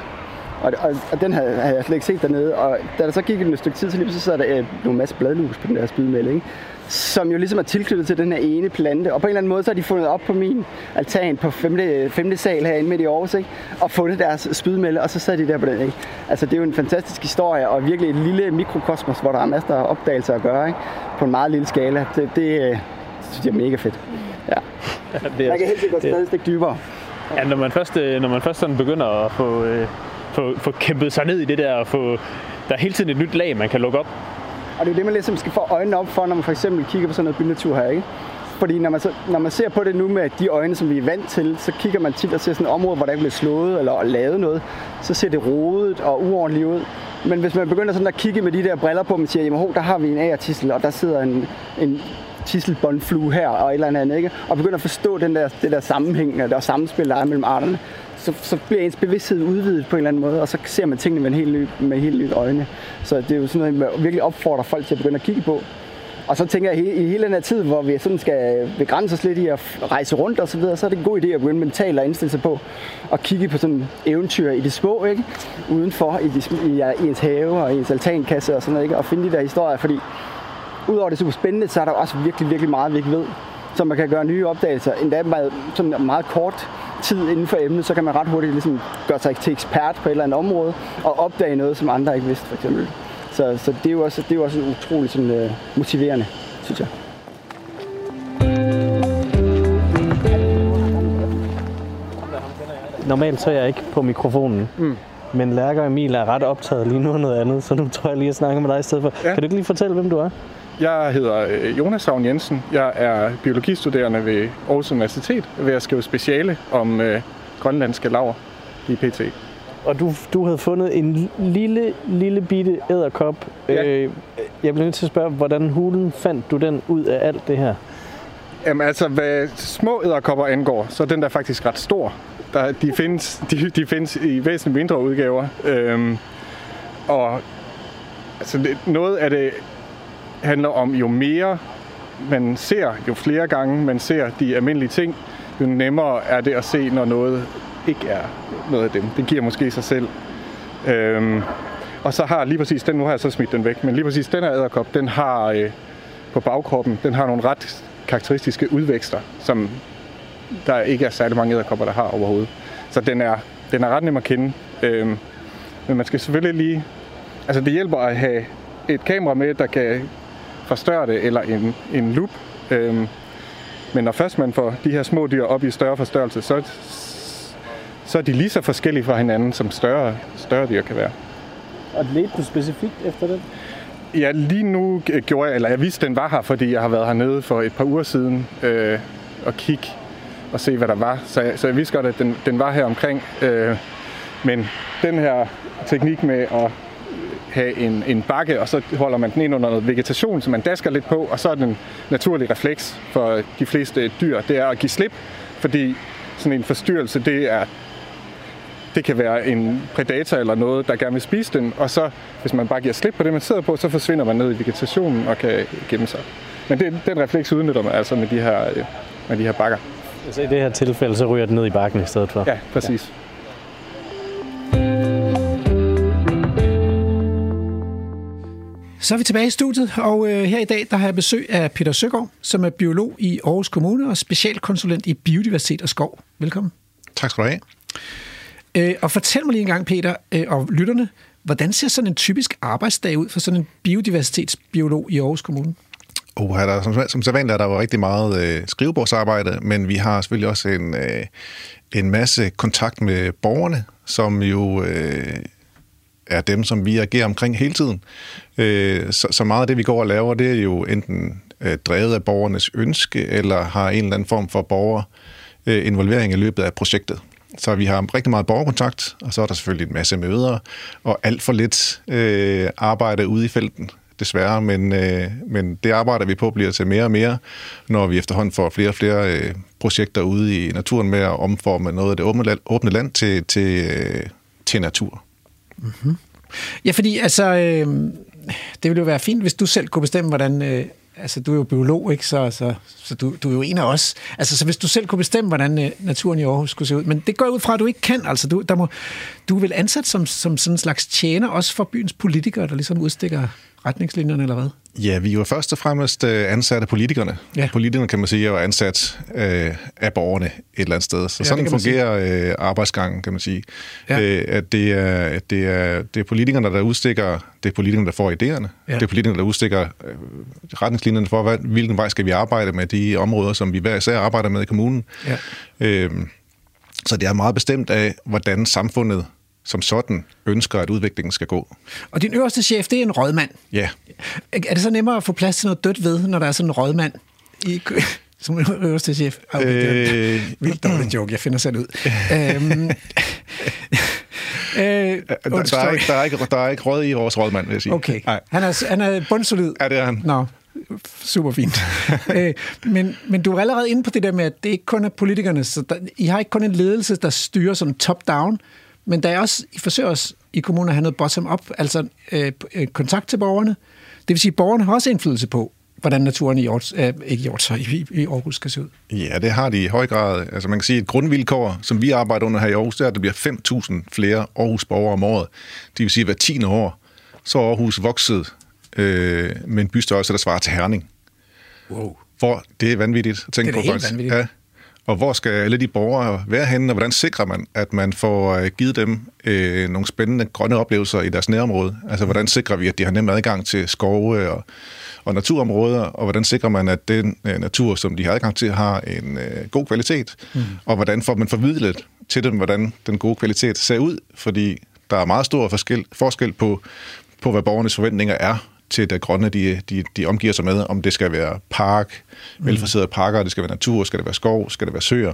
Og, og, og den havde, havde jeg slet ikke set dernede. Og da der så gik et stykke tid, så lige så er der øh, nogle masse bladlus på den der spydmælde. Ikke? Som jo ligesom er tilknyttet til den her ene plante. Og på en eller anden måde, så har de fundet op på min altan på 5. 5. sal herinde midt i Aarhus. Ikke? Og fundet deres spydmælde, og så sad de der på den. Ikke? Altså det er jo en fantastisk historie, og virkelig et lille mikrokosmos, hvor der er masser af opdagelser at gøre. Ikke? På en meget lille skala. Det, det øh, synes jeg er mega fedt. Ja. det er, Man kan helt sikkert gå stadig et stykke dybere. Ja, når man først, øh, når man først sådan begynder at få, øh, få, få kæmpet sig ned i det der, og få, der er hele tiden et nyt lag, man kan lukke op. Og det er jo det, man ligesom skal få øjnene op for, når man for eksempel kigger på sådan noget bynatur her, ikke? Fordi når man, så, når man ser på det nu med de øjne, som vi er vant til, så kigger man tit og ser sådan et område, hvor der ikke bliver slået eller lavet noget. Så ser det rodet og uordentligt ud. Men hvis man begynder sådan at kigge med de der briller på, man siger, jamen ho, der har vi en agertissel, og der sidder en, en tisselbåndflue her og et eller andet, ikke? og begynder at forstå den der, det der sammenhæng og der samspil, der er mellem arterne, så, så bliver ens bevidsthed udvidet på en eller anden måde, og så ser man tingene med en helt ny, med helt nyt øjne. Så det er jo sådan noget, man virkelig opfordrer folk til at begynde at kigge på. Og så tænker jeg, i hele den her tid, hvor vi sådan skal begrænse os lidt i at rejse rundt og så videre, så er det en god idé at begynde mentalt at indstille sig på at kigge på sådan eventyr i det små, ikke? Udenfor, i, de, i, i ens have og i ens altankasse og sådan noget, ikke? Og finde de der historier, fordi udover det super spændende, så er der også virkelig, virkelig meget, vi ikke ved. Så man kan gøre nye opdagelser, endda med sådan meget kort tid inden for emnet, så kan man ret hurtigt ligesom gøre sig til ekspert på et eller andet område og opdage noget, som andre ikke vidste, for eksempel. Så, så det, er jo også, det er jo også utroligt sådan, uh, motiverende, synes jeg. Normalt så er jeg ikke på mikrofonen. Mm. Men Lærker og Emil er ret optaget lige nu af noget andet, så nu tror jeg lige at snakke med dig i stedet for. Ja. Kan du ikke lige fortælle, hvem du er? Jeg hedder øh, Jonas Savn Jensen. Jeg er biologistuderende ved Aarhus Universitet ved at skrive speciale om øh, grønlandske laver i PT. Og du, du havde fundet en lille, lille bitte æderkop. Ja. Øh, jeg bliver nødt til at spørge, hvordan hulen fandt du den ud af alt det her? Jamen altså, hvad små æderkopper angår, så er den der faktisk ret stor. Der, de, findes, de, de findes i væsentligt mindre udgaver. Øhm, og altså, det, noget af det handler om, jo mere man ser, jo flere gange man ser de almindelige ting, jo nemmere er det at se, når noget ikke er noget af dem. Det giver måske sig selv. Øhm, og så har lige præcis den, nu har jeg så smidt den væk, men lige præcis den her æderkop, den har øh, på bagkroppen, den har nogle ret karakteristiske udvækster, som der ikke er særlig mange æderkopper, der har overhovedet. Så den er, den er ret nem at kende. Øhm, men man skal selvfølgelig lige... Altså det hjælper at have et kamera med, der kan forstørre det, eller en, en loop. Øhm, men når først man får de her små dyr op i større forstørrelse, så, så er de lige så forskellige fra hinanden, som større, større dyr kan være. Og ledte du specifikt efter den? Ja, lige nu gjorde jeg, eller jeg vidste, den var her, fordi jeg har været hernede for et par uger siden øh, og kigge og se, hvad der var. Så jeg, så jeg vidste godt, at den, den var her omkring. Øh, men den her teknik med at have en, en bakke, og så holder man den ind under noget vegetation, så man dasker lidt på, og så er den naturlig refleks for de fleste dyr, det er at give slip, fordi sådan en forstyrrelse, det er det kan være en predator eller noget, der gerne vil spise den, og så, hvis man bare giver slip på det, man sidder på, så forsvinder man ned i vegetationen og kan gemme sig. Men det, den refleks udnytter man altså med de her, med de her bakker. Altså i det her tilfælde, så ryger den ned i bakken i stedet for? Ja, præcis. Ja. Så er vi tilbage i studiet, og øh, her i dag der har jeg besøg af Peter Søgaard, som er biolog i Aarhus Kommune og specialkonsulent i biodiversitet og skov. Velkommen. Tak skal du have. Øh, og fortæl mig lige en gang, Peter, øh, og lytterne, hvordan ser sådan en typisk arbejdsdag ud for sådan en biodiversitetsbiolog i Aarhus Kommune? Oh, der, som, som sædvanligt er der jo rigtig meget øh, skrivebordsarbejde, men vi har selvfølgelig også en, øh, en masse kontakt med borgerne, som jo øh, er dem, som vi agerer omkring hele tiden. Øh, så, så meget af det, vi går og laver, det er jo enten øh, drevet af borgernes ønske, eller har en eller anden form for borger øh, involvering i løbet af projektet. Så vi har rigtig meget borgerkontakt, og så er der selvfølgelig en masse møder, og alt for lidt øh, arbejde ude i felten, desværre. Men, øh, men det arbejder vi på bliver til mere og mere, når vi efterhånden får flere og flere øh, projekter ude i naturen med at omforme noget af det åbne land, åbne land til, til, øh, til natur. Mm-hmm. Ja, fordi altså, øh, det ville jo være fint, hvis du selv kunne bestemme, hvordan... Øh, altså, du er jo biolog, ikke? Så, så, så du, du er jo en af os. Altså, så hvis du selv kunne bestemme, hvordan øh, naturen i Aarhus skulle se ud. Men det går ud fra, at du ikke kan. Altså, du, der må, du er vel ansat som, som sådan en slags tjener, også for byens politikere, der ligesom udstikker retningslinjerne, eller hvad? Ja, vi er jo først og fremmest øh, ansat af politikerne. Ja. Politikerne, kan man sige, er jo ansat øh, af borgerne et eller andet sted. Så ja, sådan fungerer øh, arbejdsgangen, kan man sige. Ja. Øh, at det er, det, er, det er politikerne, der udstikker, det er politikerne, der får idéerne. Ja. Det er politikerne, der udstikker øh, retningslinjerne for, hvad, hvilken vej skal vi arbejde med de områder, som vi hver især arbejder med i kommunen. Ja. Øh, Så det er meget bestemt af, hvordan samfundet som sådan ønsker, at udviklingen skal gå. Og din øverste chef, det er en rådmand. Ja. Er det så nemmere at få plads til noget dødt ved, når der er sådan en rådmand i, som øverste chef? Okay, det er Øh, vildt dårlig joke, jeg finder selv ud. øhm, øh, der, der, er ikke, der, er ikke, der er ikke råd i vores rådmand, vil jeg sige. Okay, Nej. han er, han er bundsolid. Ja, det er han. Nå, super fint. øh, men, men du er allerede inde på det der med, at det ikke kun er politikerne, så der, I har ikke kun en ledelse, der styrer sådan top-down, men der er også, I forsøger også i kommunen at have noget bottom-up, altså øh, øh, kontakt til borgerne. Det vil sige, at borgerne har også indflydelse på, hvordan naturen i, Hjort, øh, ikke i, så i, i Aarhus skal se ud. Ja, det har de i høj grad. Altså man kan sige, at et grundvilkår, som vi arbejder under her i Aarhus, det er, at der bliver 5.000 flere Aarhus-borgere om året. Det vil sige, at hver 10. år, så er Aarhus vokset øh, med en bystørrelse, der svarer til Herning. Wow. Hvor det er vanvittigt at tænke Det er på. faktisk. vanvittigt. Ja. Og hvor skal alle de borgere være henne, og hvordan sikrer man, at man får øh, givet dem øh, nogle spændende grønne oplevelser i deres nærområde? Altså, hvordan sikrer vi, at de har nem adgang til skove og, og naturområder, og hvordan sikrer man, at den øh, natur, som de har adgang til, har en øh, god kvalitet? Mm. Og hvordan får man formidlet til dem, hvordan den gode kvalitet ser ud? Fordi der er meget stor forskel, forskel på, på, hvad borgernes forventninger er til det grønne, de, de, de omgiver sig med, om det skal være park, mm. velfacerede parker, det skal være natur, skal det være skov, skal det være søer.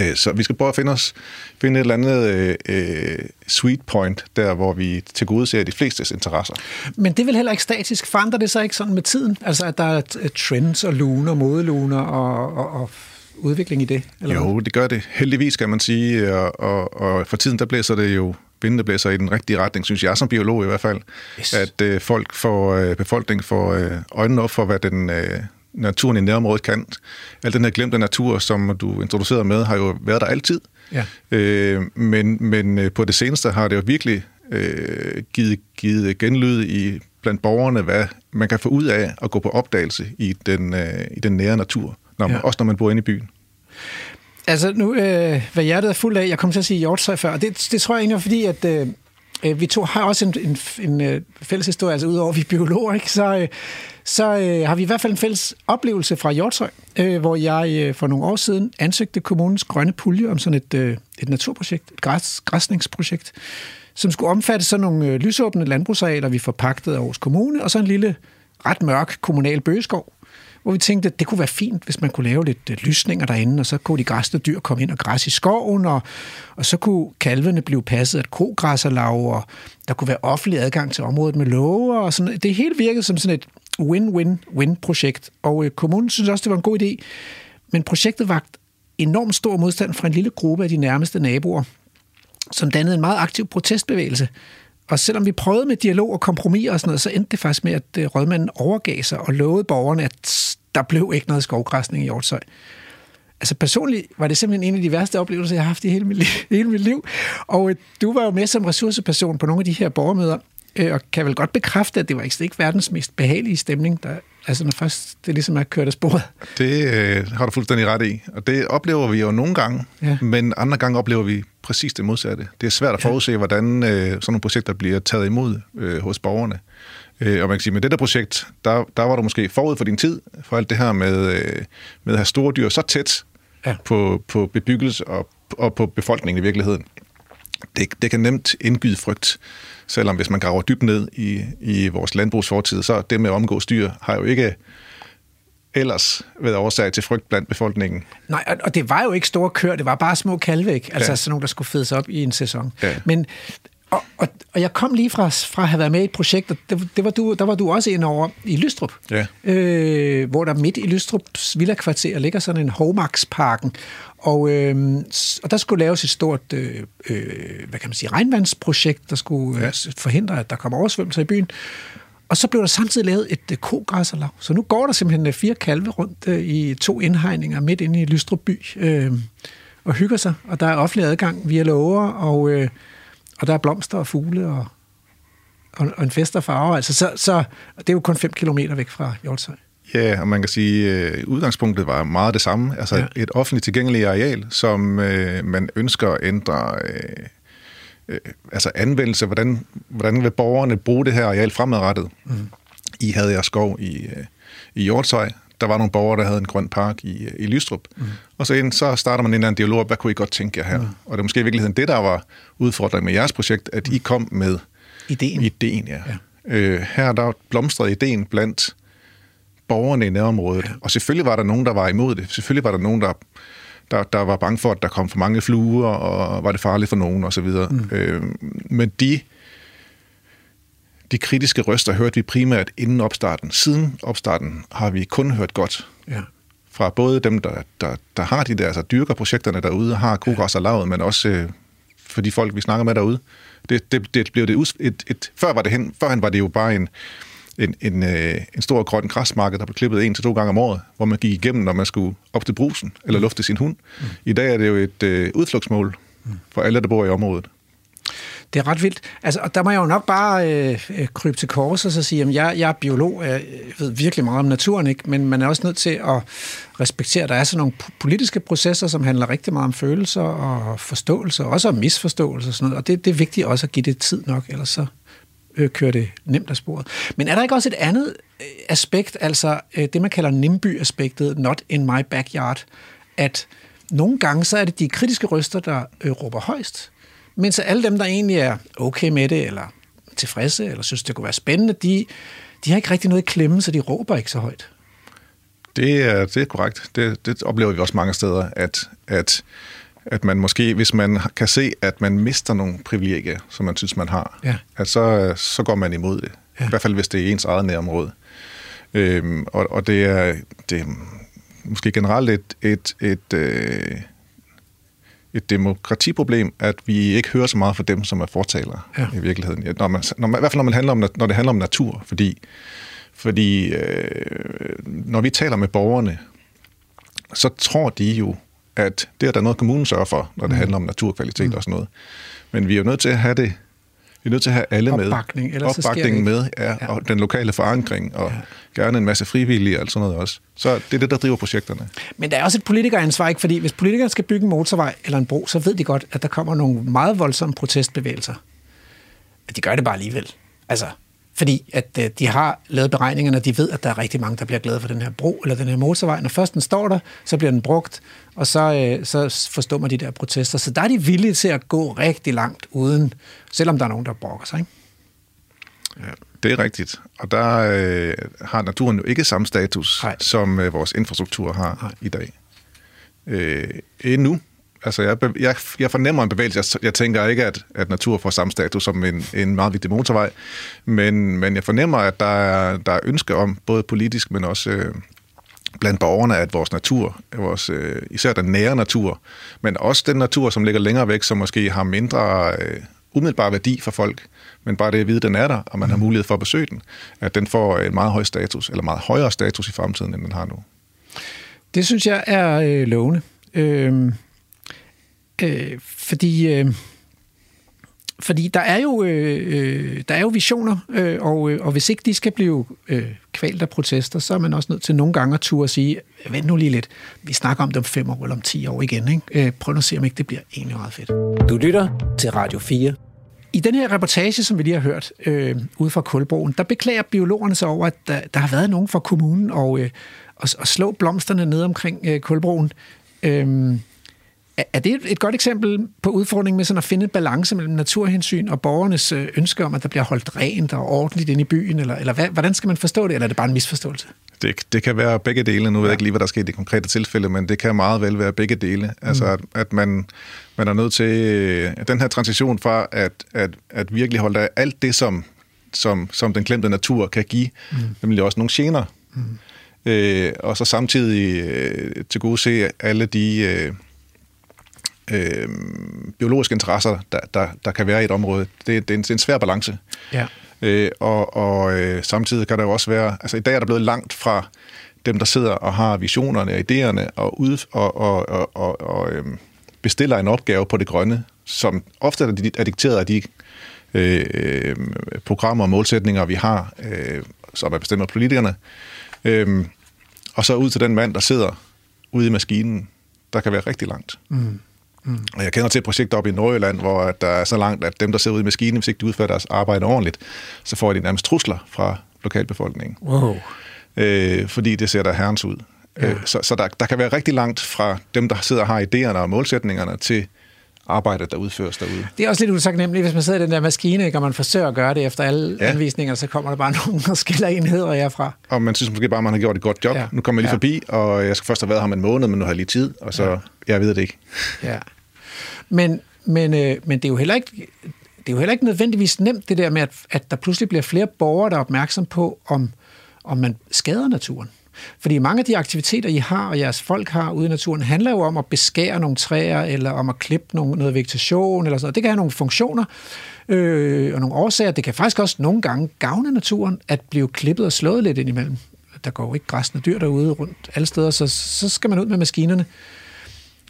Øh, Så vi skal prøve at finde, os, finde et eller andet øh, øh, sweet point, der hvor vi til gode ser de flestes interesser. Men det er vel heller ikke statisk. Forandrer det sig ikke sådan med tiden? Altså, at der er t- trends og luner, modeluner og, og, og udvikling i det? Eller? Jo, det gør det. Heldigvis, kan man sige. Og, og, og for tiden, der blæser det jo vinden, der blæser i den rigtige retning, synes jeg som biolog i hvert fald. Yes. At øh, folk får, øh, befolkningen får øh, øjnene op for, hvad den øh, naturen i nærområdet kan. Al den her glemte natur, som du introducerede med, har jo været der altid. Ja. Øh, men, men øh, på det seneste har det jo virkelig øh, givet, givet genlyd i blandt borgerne, hvad man kan få ud af at gå på opdagelse i den, øh, i den nære natur, når man, ja. også når man bor inde i byen. Altså nu, øh, hvad hjertet er fuld af, jeg kom til at sige hjortøj før, og det, det tror jeg egentlig var fordi, at øh, øh, vi to har også en, en, en øh, fælles historie, altså udover at vi er biologer, ikke? så, øh, så øh, har vi i hvert fald en fælles oplevelse fra Hjortøj, øh, hvor jeg øh, for nogle år siden ansøgte kommunens grønne pulje om sådan et, øh, et naturprojekt, et græs, græsningsprojekt, som skulle omfatte sådan nogle øh, lysåbne landbrugsarealer, vi forpagtede af Aarhus Kommune, og så en lille ret mørk kommunal bøgeskov, hvor vi tænkte, at det kunne være fint, hvis man kunne lave lidt øh, lysninger derinde, og så kunne de græsne dyr komme ind og græsse i skoven, og, og så kunne kalvene blive passet af et kogræsserlag, og der kunne være offentlig adgang til området med love, og sådan. Det hele virkede som sådan et win-win-win-projekt, og øh, kommunen synes også, det var en god idé, men projektet vagt enormt stor modstand fra en lille gruppe af de nærmeste naboer, som dannede en meget aktiv protestbevægelse. Og selvom vi prøvede med dialog og kompromis og sådan noget, så endte det faktisk med, at øh, rådmanden overgav sig og lovede borgerne, at der blev ikke noget skovgræsning i Hjortshøj. Altså personligt var det simpelthen en af de værste oplevelser, jeg har haft i hele mit liv. Hele mit liv. Og øh, du var jo med som ressourceperson på nogle af de her borgermøder, øh, og kan vel godt bekræfte, at det var ikke verdens mest behagelige stemning, der, altså når først det ligesom er kørt af sporet. Det øh, har du fuldstændig ret i. Og det oplever vi jo nogle gange, Ja. ja. men andre gange oplever vi præcis det modsatte. Det er svært at forudse, hvordan øh, sådan nogle projekter bliver taget imod øh, hos borgerne. Øh, og man kan sige, med det der projekt, der, der var du måske forud for din tid, for alt det her med, øh, med at have store dyr så tæt Ja. ja. på, på bebyggelse og, og på befolkningen i virkeligheden. Det, det kan nemt indgyde frygt, selvom hvis man graver dybt ned i, i vores landbrugsfortid, så det med at omgås dyr har jo ikke ellers været årsag til frygt blandt befolkningen. Nej, og- og det var jo ikke store køer, det var bare små ikke? Altså. Ja. sådan nogle, der skulle fedes op i en sæson. Ja. Men, og, og, og jeg kom lige fra, fra at have været med i et projekt, og det, det var du, der var du også ind over i Lystrup. Ja. Øh, hvor der midt i Lystrups villakvarter ligger sådan en Hovmaksparken. Og, øh, og der skulle laves et stort, øh, øh, hvad kan man sige, regnvandsprojekt, der skulle ja. Ja. forhindre, at der kommer oversvømmelser i byen. Og så blev der samtidig lavet et øh, kogræsserlag. Så nu går der simpelthen øh, fire kalve rundt øh, i to indhegninger midt inde i Lystrup by øh, og hygger sig. Og der er offentlig adgang via låger, og, øh, og der er blomster og fugle og, og, og en fest og farver. Altså, så, så det er jo kun 5 kilometer væk fra Hjortshøj. Ja, og man kan sige, at øh, udgangspunktet var meget det samme. Altså Ja. et offentligt tilgængeligt areal, som øh, man ønsker at ændre øh, øh, altså anvendelse. Hvordan, hvordan vil borgerne bruge det her areal fremadrettet? Mm. I Hadejer Skov i, øh, i Hjortshøj, der var nogle borgere, der havde en grøn park i, i Lystrup. Mm. Og så, ind, så starter man en eller anden dialog, hvad kunne I godt tænke jer her? Mm. Og det er måske i virkeligheden det, der var udfordringen med jeres projekt, at I kom med Ideen. ideen ja. ja. Øh, her der blomstrede ideen blandt borgerne i nærområdet. Ja. Og selvfølgelig var der nogen, der var imod det. Selvfølgelig var der nogen, der, der, der var bange for, at der kom for mange fluer, og var det farligt for nogen osv. Mm. Øh, men de, de kritiske røster hørte vi primært inden opstarten. Siden opstarten har vi kun hørt godt. Ja. Fra både dem, der, der, der har de der, altså dyrker projekterne derude, har kogræs og lavet, men også øh, for de folk, vi snakker med derude. Det, det, det blev det et, et, et, før var det hen, førhen var det jo bare en, en, en, øh, en stor grøn græsmarked, der blev klippet en til to gange om året, hvor man gik igennem, når man skulle op til brusen eller lufte sin hund. Mm. I dag er det jo et øh, udflugtsmål for alle, der bor i området. Det er ret vildt. Altså, og der må jeg jo nok bare øh, øh krybe til kors og så sige, at jeg, jeg er biolog, jeg ved virkelig meget om naturen, ikke? men man er også nødt til at respektere, at der er sådan nogle politiske processer, som handler rigtig meget om følelser og forståelse, også om misforståelse og sådan noget, og det, det er vigtigt også at give det tid nok, ellers så øh, kører det nemt af sporet. Men er der ikke også et andet øh, aspekt, altså øh, det man kalder NIMBY-aspektet, not in my backyard, at nogle gange så er det de kritiske røster, der øh, råber højst, mens alle dem, der egentlig er okay med det, eller tilfredse, eller synes, det kunne være spændende, de, de har ikke rigtig noget i klemme, så de råber ikke så højt. Det er, det er korrekt. Det, det oplever vi også mange steder, at, at, at man måske, hvis man kan se, at man mister nogle privilegier, som man synes, man har, Ja. at så, så går man imod det. Ja. I hvert fald, hvis det er ens eget nærområde. Øhm, og, og det er, det er måske generelt et, et, et, øh, et demokratiproblem, at vi ikke hører så meget fra dem, som er fortalere Ja. i virkeligheden. Når man, når man, I hvert fald når, man handler om, når det handler om natur, fordi, fordi øh, når vi taler med borgerne, så tror de jo, at det er der noget, kommunen sørger for, når det Mm. handler om naturkvalitet mm. og sådan noget. Men vi er jo nødt til at have det, vi er nødt til at have alle med. Opbakning, ellers så Opbakningen ikke. med, ja, Ja. og den lokale forankring, og ja. gerne en masse frivillige og sådan noget også. Så det er det, der driver projekterne. Men der er også et politikeransvar, ikke? Fordi hvis politikerne skal bygge en motorvej eller en bro, så ved de godt, at der kommer nogle meget voldsomme protestbevægelser. At de gør det bare alligevel. Altså, fordi at øh, de har lavet beregningerne, og de ved, at der er rigtig mange, der bliver glade for den her bro eller den her motorvej. Når først den står der, så bliver den brugt, og så, øh, så forstummer de der protester. Så der er de villige til at gå rigtig langt uden, selvom der er nogen, der brokker sig. Ikke? Det er rigtigt. Og der øh, har naturen jo ikke samme status, Nej. som øh, vores infrastruktur har Nej. i dag. Øh, endnu. Altså, jeg, jeg, jeg fornemmer en bevægelse. Jeg, jeg tænker ikke, at, at natur får samme status som en, en meget vigtig motorvej, men, men jeg fornemmer, at der er, der er ønske om, både politisk, men også øh, blandt borgerne, at vores natur, vores, øh, især den nære natur, men også den natur, som ligger længere væk, som måske har mindre øh, umiddelbar værdi for folk, men bare det at vide, at den er der, og man har mulighed for at besøge den, at den får en meget høj status, eller meget højere status i fremtiden, end den har nu. Det synes jeg er øh, lovende. Øh, øh, fordi, øh, fordi der er jo, øh, øh, der er jo visioner, øh, og, øh, og hvis ikke de skal blive øh, kvalt af protester, så er man også nødt til nogle gange at turde sige, vent nu lige lidt, vi snakker om det om fem år eller om ti år igen. Ikke? Øh, prøv nu at se, om ikke det bliver egentlig meget fedt. Du lytter til Radio 4. I den her reportage, som vi lige har hørt øh, ude fra Kulbroen, der beklager biologerne sig over, at der, der har været nogen fra kommunen og, øh, og, og slå blomsterne ned omkring øh, Kulbroen. Øh, er- det et- godt eksempel på udfordringen med sådan at finde balance mellem naturhensyn og borgernes øh, ønske om, at der bliver holdt rent og ordentligt inde i byen? Eller, eller hvad, hvordan skal man forstå det, eller er det bare en misforståelse? Det, det kan være begge dele. Nu ved jeg ikke lige, hvad der sker i det konkrete tilfælde, men det kan meget vel være begge dele. Mm. Altså, at, at man, man er nødt til øh, den her transition fra at, at, at virkelig holde af alt det, som, som, som den glemte natur kan give, mm. nemlig også nogle gener. Mm. Øh, og så samtidig øh, til gode se alle de øh, øh, biologiske interesser, der, der, der kan være i et område. Det, det, er en, det er en svær balance. Ja. Øh, og og øh, samtidig kan der jo også være, altså i dag er der blevet langt fra dem, der sidder og har visionerne og idéerne og, ud, og, og, og, og, og øh, bestiller en opgave på det grønne, som ofte er di- er dikteret af de øh, programmer og målsætninger, vi har, øh, som er bestemt af politikerne. Øh, og så ud til den mand, der sidder ude i maskinen, der kan være rigtig langt. Mm. Mm. Og jeg kender til et projekt op i Nordjylland, hvor at der er så langt, at dem, der sidder ude i maskinen, hvis ikke de udfører deres arbejde ordentligt, så får de nærmest trusler fra lokalbefolkningen. Wow. øh, fordi det ser der herrens ud. Ja. Øh, så så der, der kan være rigtig langt fra dem, der sidder og har idéerne og målsætningerne, til arbejdet, der udføres derude. Det er også lidt usagnemmeligt, hvis man sidder i den der maskine, ikke, og man forsøger at gøre det efter alle ja. anvisninger, så kommer der bare nogen og skiller en hedder herfra. Og man synes måske bare, man har gjort et godt job. Ja. Nu kommer jeg lige ja. forbi, og jeg skal først have været her en måned, men nu har jeg lige tid, og så, ja. jeg ved det ikke. Ja. Men, men, øh, men det er jo heller ikke det er jo heller ikke nødvendigvis nemt, det der med, at, at der pludselig bliver flere borgere, der er opmærksom på, om, om man skader naturen. Fordi mange af de aktiviteter, I har og jeres folk har ude i naturen, handler jo om at beskære nogle træer, eller om at klippe nogle, noget vegetation, eller sådan noget. Det kan have nogle funktioner øh, og nogle årsager. Det kan faktisk også nogle gange gavne naturen at blive klippet og slået lidt indimellem. Der går jo ikke græsne dyr derude rundt alle steder, så, så skal man ud med maskinerne.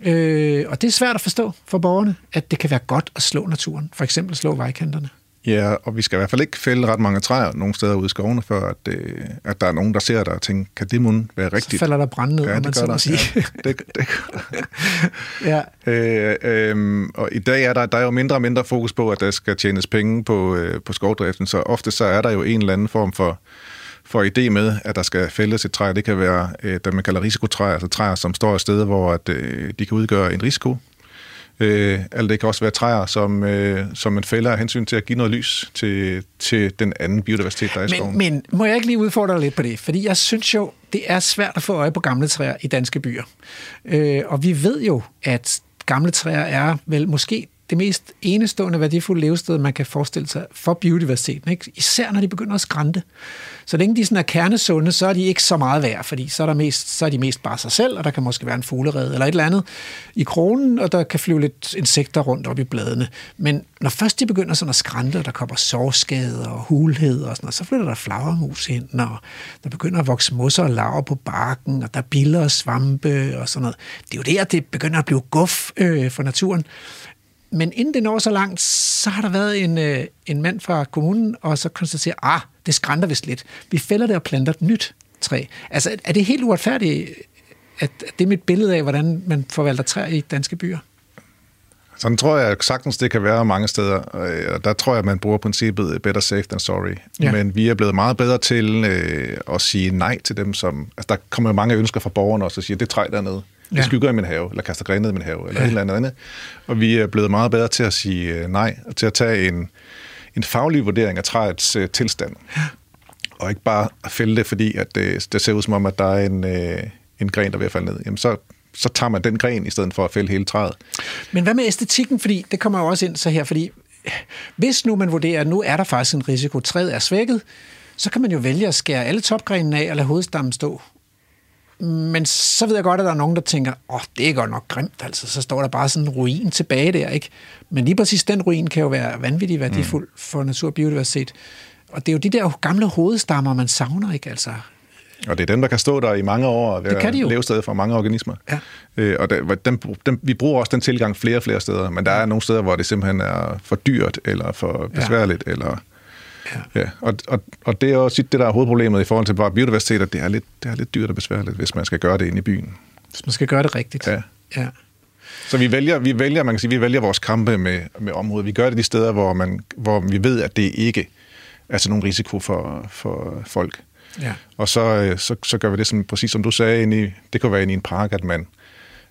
Øh, og det er svært at forstå for borgerne, at det kan være godt at slå naturen. For eksempel slå vejkanterne. Ja, og vi skal i hvert fald ikke fælde ret mange træer nogle steder ude i skovene, før at, øh, at der er nogen, der ser der og tænker, kan det mun være rigtigt? Så falder der brænde ned, ja, man så må sige. Ja, det, det ja. Øh, øh, og i dag er der, der er jo mindre og mindre fokus på, at der skal tjenes penge på, øh, på skovdriften, så ofte så er der jo en eller anden form for, for idé med, at der skal fældes et træ. Det kan være øh, det, man kalder risikotræer, altså træer, som står et sted, hvor at, øh, de kan udgøre en risiko Øh, eller det kan også være træer, som, øh, som man fælder af hensyn til at give noget lys til, til den anden biodiversitet, der er i skoven. Men, men må jeg ikke lige udfordre dig lidt på det? Fordi jeg synes jo, det er svært at få øje på gamle træer i danske byer. Øh, og vi ved jo, at gamle træer er vel måske det mest enestående værdifulde levested, man kan forestille sig for biodiversiteten. Ikke? Især når de begynder at skrænte. Så længe de sådan er kernesunde, så er de ikke så meget værd, fordi så er, der mest, så er de mest bare sig selv, og der kan måske være en fuglered eller et eller andet i kronen, og der kan flyve lidt insekter rundt op i bladene. Men når først de begynder sådan at skrænte, og der kommer sårskader og hulhed og sådan noget, så flytter der flagermus ind, og der begynder at vokse mosser og laver på barken, og der biller og svampe og sådan noget. Det er jo der, det begynder at blive guf øh, for naturen. Men inden det når så langt, så har der været en, øh, en mand fra kommunen, og så konstaterer, ah, det skrænter vist lidt. Vi fælder det og planter et nyt træ. Altså, er det helt uretfærdigt, at det er mit billede af, hvordan man forvalter træer i danske byer? Sådan tror jeg sagtens, det kan være mange steder. Og der tror jeg, at man bruger princippet better safe than sorry. Ja. Men vi er blevet meget bedre til øh, at sige nej til dem, som... Altså, der kommer mange ønsker fra borgerne også, og siger, det træ dernede, det skygger i min have, eller kaster græn ned i min have, eller ja. et eller andet Og vi er blevet meget bedre til at sige øh, nej, og til at tage en, en faglig vurdering af træets øh, tilstand. Ja. Og ikke bare fælde det, fordi at det, det ser ud som om, at der er en, øh, en gren, der er ved at falde ned. Jamen så, så tager man den gren, i stedet for at fælde hele træet. Men hvad med æstetikken? Fordi det kommer jo også ind så her, fordi hvis nu man vurderer, at nu er der faktisk en risiko, træet er svækket, så kan man jo vælge at skære alle topgrenene af og lade hovedstammen stå. Men så ved jeg godt, at der er nogen, der tænker, åh, oh, det er godt nok grimt, altså. Så står der bare sådan en ruin tilbage der, ikke? Men lige præcis den ruin kan jo være vanvittigt værdifuld mm. for natur og biodiversitet. Og det er jo de der gamle hovedstammer, man savner, ikke? Altså, og det er dem, der kan stå der i mange år og være levested for mange organismer. Ja. Øh, og det, dem, dem, vi bruger også den tilgang flere og flere steder, men der er nogle steder, hvor det simpelthen er for dyrt eller for besværligt, ja. eller Ja. ja. Og, og, og det er også det, der er hovedproblemet i forhold til bare biodiversitet, at det er, lidt, det er lidt dyrt og besværligt, hvis man skal gøre det inde i byen. Hvis man skal gøre det rigtigt. Ja. ja. Så vi vælger, vi vælger, man kan sige, vi vælger vores kampe med, med området. Vi gør det de steder, hvor, man, hvor vi ved, at det ikke er sådan nogen risiko for, for folk. Ja. Og så, øh, så, så gør vi det, som, præcis som du sagde, ind i, det kan være inde i en park, at man,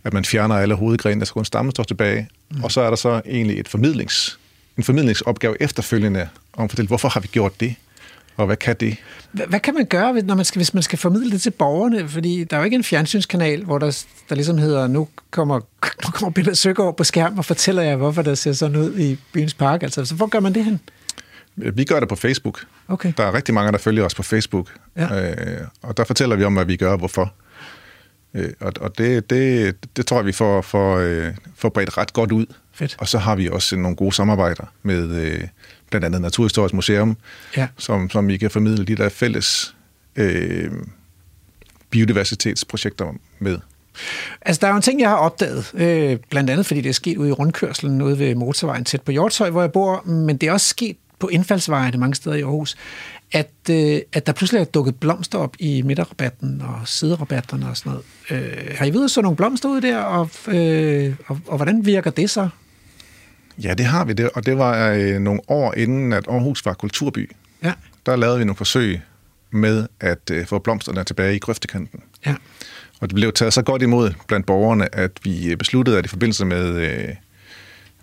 at man fjerner alle hovedgrene, der skal kun stamme står tilbage. Mm. Og så er der så egentlig et formidlings, en formidlingsopgave efterfølgende om at fortælle, hvorfor har vi gjort det, og hvad kan det? Hvad, hvad kan man gøre, når man skal, hvis man skal formidle det til borgerne? Fordi der er jo ikke en fjernsynskanal, hvor der, der ligesom hedder, nu kommer, nu kommer Peter Søgaard på skærm og fortæller jer, hvorfor der ser sådan ud i byens park. Altså, så hvor gør man det hen? Vi gør det på Facebook. Okay. Der er rigtig mange, der følger os på Facebook. Ja. Øh, og der fortæller vi om, hvad vi gør og hvorfor. Øh, og og det, det, det tror jeg, vi får, får, øh, får bredt ret godt ud. Fedt. Og så har vi også nogle gode samarbejder med øh, blandt andet Naturhistorisk Museum, ja. som, som I kan formidle de der fælles øh, biodiversitetsprojekter med. Altså, der er jo en ting, jeg har opdaget, øh, blandt andet fordi det er sket ude i rundkørselen ude ved motorvejen tæt på Hjortshøj, hvor jeg bor, men det er også sket på indfaldsvejene mange steder i Aarhus, at, øh, at der pludselig er dukket blomster op i midterrabatten og siderabatterne og sådan noget. Øh, har I ved så nogle blomster ude der, og, øh, og, og hvordan virker det så? Ja, det har vi, det, og det var øh, nogle år inden, at Aarhus var kulturby. Ja. Der lavede vi nogle forsøg med at øh, få blomsterne tilbage i grøftekanten. Ja. Og det blev taget så godt imod blandt borgerne, at vi besluttede, at i forbindelse med, øh,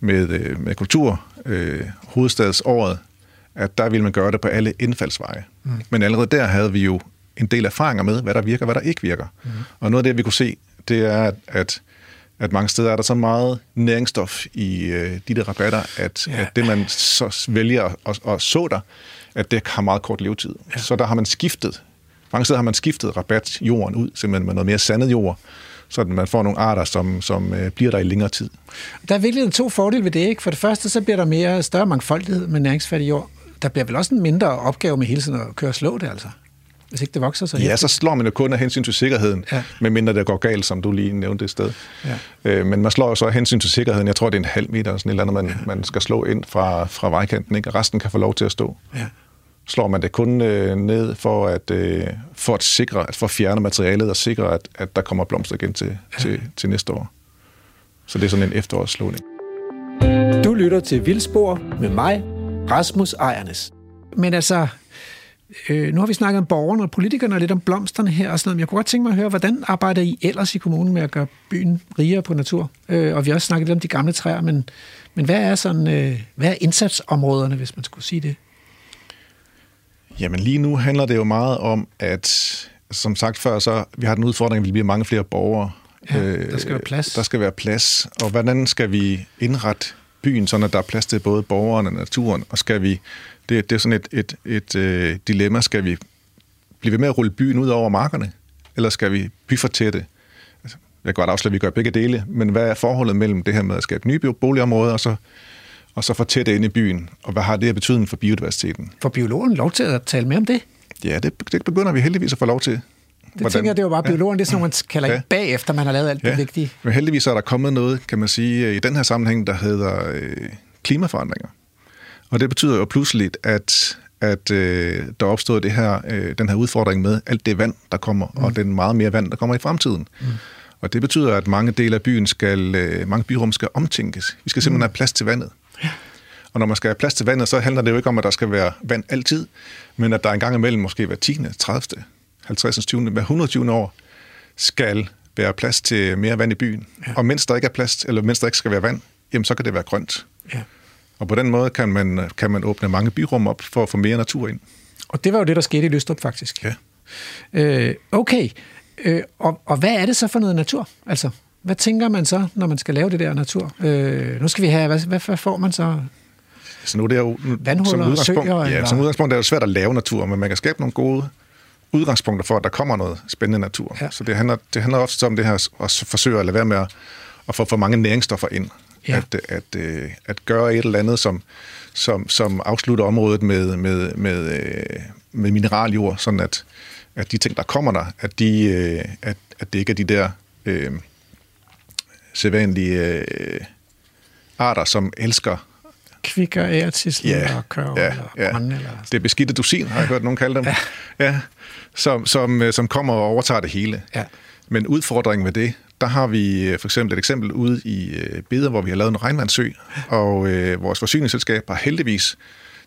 med, øh, med kultur, øh, hovedstadsåret, at der ville man gøre det på alle indfaldsveje. Mm. Men allerede der havde vi jo en del erfaringer med, hvad der virker og hvad der ikke virker. Mm. Og noget af det, vi kunne se, det er, at, at, mange steder er der så meget næringsstof i øh, de der rabatter, at, ja. at det, man så vælger at så der, at det har meget kort levetid. Ja. Så der har man skiftet. Mange steder har man skiftet rabatjorden ud, simpelthen med noget mere sandet jord, så man får nogle arter, som, som øh, bliver der i længere tid. Der er virkelig to fordele ved det, ikke? For det første, så bliver der mere større mangfoldighed med næringsfattig jord. Der bliver vel også en mindre opgave med hele tiden at køre og slå det, altså? Hvis ikke det vokser så Ja, så slår man jo kun af hensyn til sikkerheden, ja. medmindre det går galt, som du lige nævnte et sted. Ja. Øh, men man slår jo så af hensyn til sikkerheden. Jeg tror, det er en halv meter, sådan et eller andet, man, ja. man skal slå ind fra, fra vejkanten. Ikke? Resten kan få lov til at stå. Ja. Slår man det kun øh, ned for at, øh, for at sikre, at for at fjerne materialet og sikre, at, at der kommer blomster igen til, ja. til, til næste år. Så det er sådan en efterårsslåning. Du lytter til Vildspor med mig, Rasmus Ejernes. Men altså, øh, nu har vi snakket om borgerne og politikerne og lidt om blomsterne her og sådan noget, men jeg kunne godt tænke mig at høre, hvordan arbejder I ellers i kommunen med at gøre byen rigere på natur? Øh, og vi har også snakket lidt om de gamle træer, men, men hvad er sådan, øh, hvad er indsatsområderne, hvis man skulle sige det? Jamen lige nu handler det jo meget om, at som sagt før, så vi har den udfordring, at vi bliver mange flere borgere. Ja, der skal være plads. Der skal være plads, og hvordan skal vi indrette byen, så der er plads til både borgerne og naturen, og skal vi, det, det er sådan et, et, et, et dilemma, skal vi blive ved med at rulle byen ud over markerne, eller skal vi byfortætte? Altså, jeg kan godt afsløre, at vi gør begge dele, men hvad er forholdet mellem det her med at skabe nye boligområder, og så og så få tæt ind i byen, og hvad har det af betydning for biodiversiteten? For biologen lov til at tale mere om det? Ja, det, det begynder vi heldigvis at få lov til. Det Hvordan? tænker jeg, det er jo bare biologen, det er sådan, man kalder ja. bagefter, man har lavet alt ja. det vigtige. Men heldigvis er der kommet noget, kan man sige, i den her sammenhæng, der hedder øh, klimaforandringer. Og det betyder jo pludselig, at, at øh, der opstod det her, øh, den her udfordring med alt det vand, der kommer, mm. og den meget mere vand, der kommer i fremtiden. Mm. Og det betyder, at mange dele af byen skal, øh, mange byrum skal omtænkes. Vi skal simpelthen mm. have plads til vandet. Ja. Og når man skal have plads til vandet, så handler det jo ikke om, at der skal være vand altid, men at der en gang imellem, måske hver 10., 30., 50., 20., hver 120. år, skal være plads til mere vand i byen. Ja. Og mens der ikke er plads, eller mens der ikke skal være vand, jamen så kan det være grønt. Ja. Og på den måde kan man, kan man åbne mange byrum op for at få mere natur ind. Og det var jo det, der skete i Lystrup faktisk. Ja. Øh, okay, øh, og, og hvad er det så for noget natur? Altså, hvad tænker man så, når man skal lave det der natur? Øh, nu skal vi have, hvad, hvad, hvad får man så? Så nu er det jo, Vandhuller, som udgangspunkt, søer, ja, som udgangspunkt er det svært at lave natur, men man kan skabe nogle gode udgangspunkter for, at der kommer noget spændende natur. Ja. Så det handler, det handler ofte om det her at forsøge at lade være med at, at få for mange næringsstoffer ind. Ja. At, at, at, øh, at gøre et eller andet, som, som, som afslutter området med, med, med, øh, med mineraljord, sådan at, at de ting, der kommer der, at, de, øh, at, at det ikke er de der øh, sædvanlige øh, arter, som elsker kvikker, ærtislen ja, og kørv ja, eller ja. Grøn, eller... Det er beskidte dusin, har jeg hørt nogen kalde dem. Ja. ja som, som, som kommer og overtager det hele. Ja. Men udfordringen med det, der har vi øh, for eksempel et eksempel ude i øh, Beder, hvor vi har lavet en regnvandssø, og øh, vores forsyningsselskab har heldigvis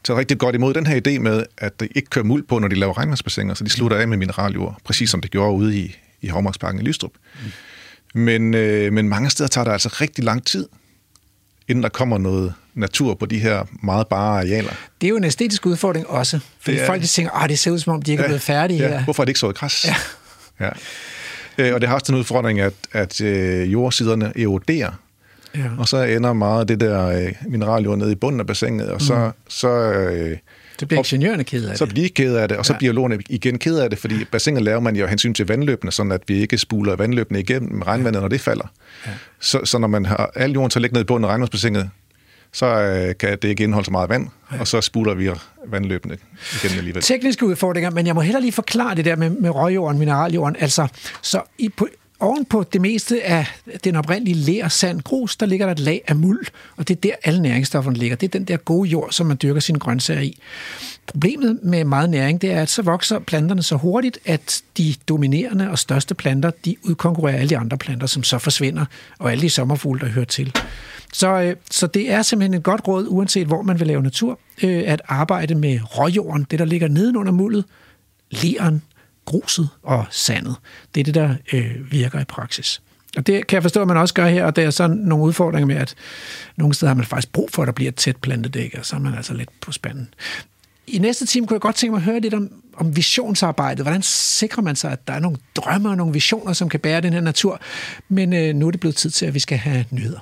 taget rigtig godt imod den her idé med, at det ikke kører muld på, når de laver regnvandsbassiner, så de slutter af med mineraljord, præcis som det gjorde ude i, i Hovmarksparken i Lystrup. Mm. Men, øh, men mange steder tager det altså rigtig lang tid, inden der kommer noget natur på de her meget bare arealer. Det er jo en æstetisk udfordring også, fordi er, folk de tænker, at det ser ud som om, de ikke ja, er blevet færdige ja, her. Hvorfor er det ikke så græs? Ja. ja. Øh, og det har også den udfordring, at, at øh, jordsiderne eroderer, ja. og så ender meget af det der øh, mineraljord nede i bunden af bassinet, og så, mm. så øh, så bliver ingeniørerne ked af det. Så bliver de ked af det, og så ja. bliver biologerne igen ked af det, fordi bassinet laver man jo hensyn til vandløbene, sådan at vi ikke spuler vandløbene igennem regnvandet, når det falder. Ja. Så, så når man har al jorden til at ligge ned i bunden af regnvandsbassinet, så øh, kan det ikke indeholde så meget vand, ja og så spuler vi vandløbende igen alligevel. Tekniske udfordringer, men jeg må heller lige forklare det der med, med røgjorden, mineraljorden. Altså, så i, på, oven på det meste af den oprindelige ler, sand, grus, der ligger der et lag af muld, og det er der alle næringsstofferne ligger. Det er den der gode jord, som man dyrker sine grøntsager i. Problemet med meget næring, det er, at så vokser planterne så hurtigt, at de dominerende og største planter, de udkonkurrerer alle de andre planter, som så forsvinder, og alle de sommerfugle, der hører til. Så, øh, så det er simpelthen et godt råd, uanset hvor man vil lave natur, øh, at arbejde med råjorden, det der ligger nedenunder muldet, leren, gruset og sandet. Det er det, der øh, virker i praksis. Og det kan jeg forstå, at man også gør her, og der er sådan nogle udfordringer med, at nogle steder har man faktisk brug for, at der bliver et tæt plantedæk, og så er man altså lidt på spanden. I næste time kunne jeg godt tænke mig at høre lidt om, om visionsarbejdet. Hvordan sikrer man sig, at der er nogle drømme og nogle visioner, som kan bære den her natur? Men øh, nu er det blevet tid til, at vi skal have nyheder.